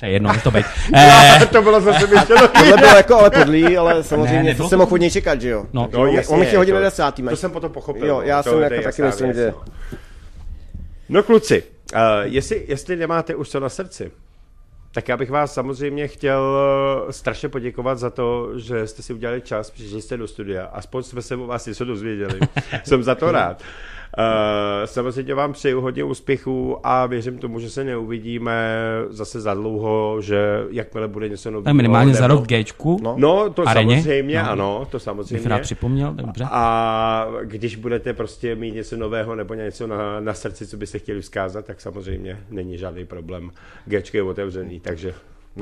To je jedno, to být. Eh, to bylo zase myšleno. Tohle bylo jako ale podlý, ale samozřejmě Ne, to jsem mohl od něj čekat, že jo? No, No, on, jasně, on mi chtěl hodit to- na desátý To jsem potom pochopil. Jo, já to, jsem to jako taky myslím, že... no. Kluci, uh, jestli, jestli nemáte už co na srdci, tak já bych vás samozřejmě chtěl eh, strašně poděkovat za to, že jste si udělali čas, přišli jste do studia. Aspoň jsme se o vás něco dozvěděli. Jsem za to rád. Uh, samozřejmě vám přeju hodně úspěchů a věřím tomu, že se neuvidíme zase za dlouho, že jakmile bude něco nového. tak minimálně za nebo- rok Gčku. No. No, to Areně? samozřejmě, No. ano, to Bych samozřejmě. rád připomněl, dobře. A když budete prostě mít něco nového nebo něco na, na srdci, co byste chtěli vzkázat, tak samozřejmě není žádný problém. Gčko je otevřený, takže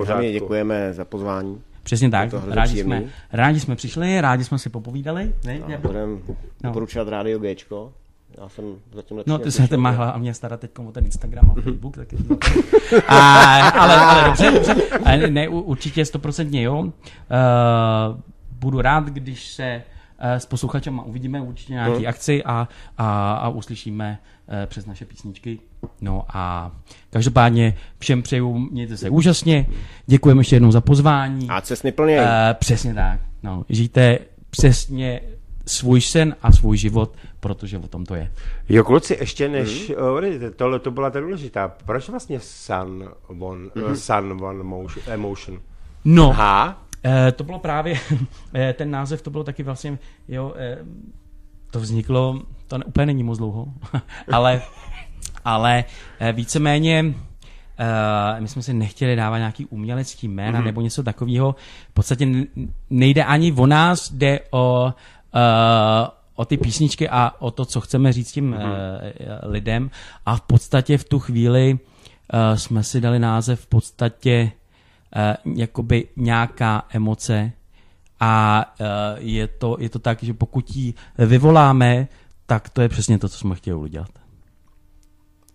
hlavně děkujeme za pozvání. Přesně tak. Rádi příjemný. jsme, rádi jsme přišli, rádi jsme si popovídali. Ne? A budeme doporučovat rádio Gčko. Já jsem zatím lepší No, ty se ten má hlavně starat teď o ten Instagram a Facebook, taky. a, ale, ale dobře, dobře. A ne, určitě stoprocentně jo. Uh, budu rád, když se uh, s posluchačem uvidíme určitě nějaký Hmm. akci a, a, a uslyšíme uh, přes naše písničky. No a každopádně všem přeju, mějte se úžasně. Děkujeme ještě jednou za pozvání. A cestny plně. Uh, přesně tak. No, žijte přesně svůj sen a svůj život, protože o tom to je. Jo, kluci, ještě než mm. uh, tohle to byla ta důležitá. Proč vlastně Sun One, mm-hmm. Sun One motion, Emotion? No, Aha, Eh, to bylo právě, eh, ten název to bylo taky vlastně, jo, eh, to vzniklo, to ne, úplně není moc dlouho, ale, ale eh, víceméně Uh, my jsme si nechtěli dávat nějaký umělecký jména mm-hmm. nebo něco takového. V podstatě nejde ani o nás, jde o, uh, o ty písničky a o to, co chceme říct tím mm-hmm. uh, lidem. A v podstatě v tu chvíli uh, jsme si dali název v podstatě uh, jakoby nějaká emoce a uh, je, to, je to tak, že pokud ji vyvoláme, tak to je přesně to, co jsme chtěli udělat.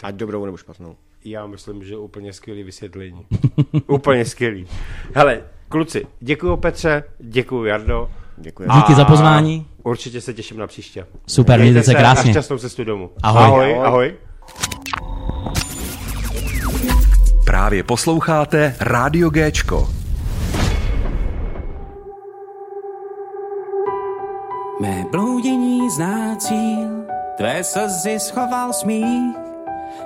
Ať dobrou nebo špatnou. já myslím, že úplně skvělý vysvětlení. úplně skvělý. Hele, kluci, děkuji Petře, děkuji Jardo. Děkuji. Díky za pozvání. Určitě se těším na příště. Super, mějte se A krásně. šťastnou cestu domů. Ahoj. Ahoj, Ahoj. ahoj. Právě posloucháte Rádio Géčko. Mé bloudění zná cíl, tvé slzy schoval smích,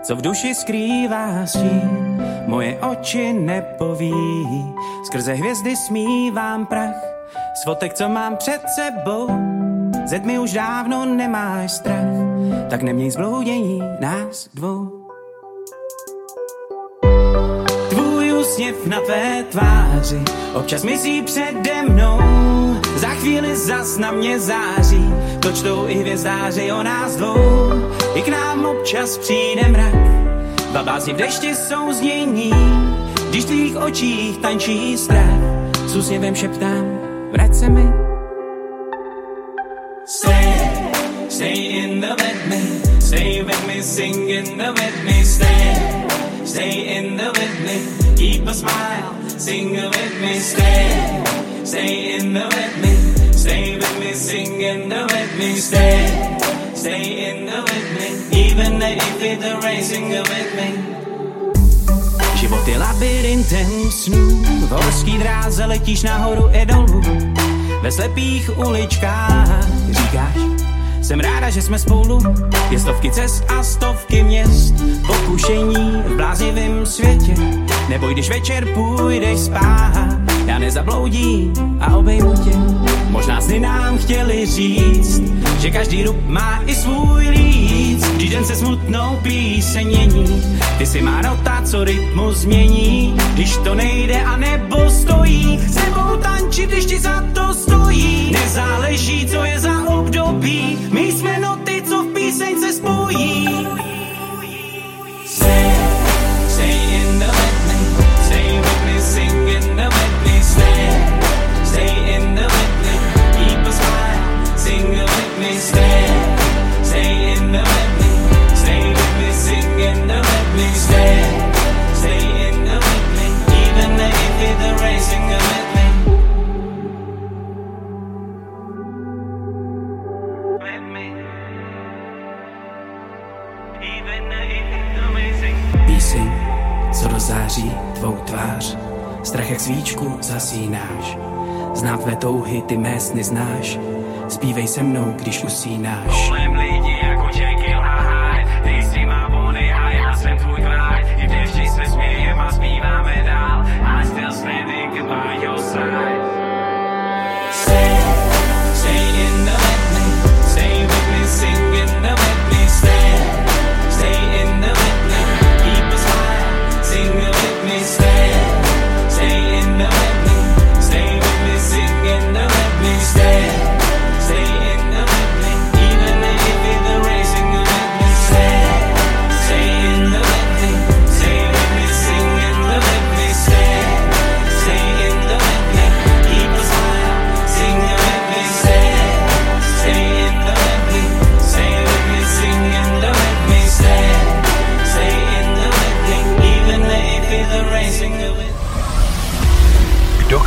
co v duši skrývá stín, moje oči nepoví. Skrze hvězdy smívám prach, z fotek, co mám před sebou, ze tmy už dávno nemáš strach, tak neměj zbloudění nás dvou. Tvůj úsměv na tvé tváři občas mizí přede mnou. Za chvíli zas na mě září, to čtou i hvězdáři o nás dvou. I k nám občas přijde mrak, dva blázni v dešti jsou znění. Když v tvých očích tančí strach, s úsměvem šeptám, vrať se mi. Stay, stay in the with me, stay with me, sing in the with me, stay, stay in the with me, keep a smile, sing with me, stay, stay in the with me, stay with me, sing in the with me, stay, stay in the with me, even if it's sing with me. Život je labirintem snů, v horský dráze letíš nahoru i dolů. Ve slepých uličkách říkáš, Jsem ráda, že jsme spolu, je stovky cest a stovky měst. Pokušení v bláznivém světě, nebo když večer půjdeš spát, já nezabloudím a obejmu tě. Možná sny nám chtěli říct, že každý rub má i svůj líc. Když den se smutnou písenění, ty si má nota, co rytmu změní. Když to nejde a nebo stojí, s tebou tančit, když ti za to stojí. Nezáleží, co je za období, my jsme noty, co v píseň se spojí. Dozáří tvou tvář, strach jak svíčku zasínáš. Znám tvé touhy, ty mé sny znáš, zpívej se mnou, když usínáš. Kolem lidi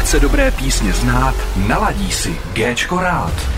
chce dobré písně znát, naladí si Géčko rád.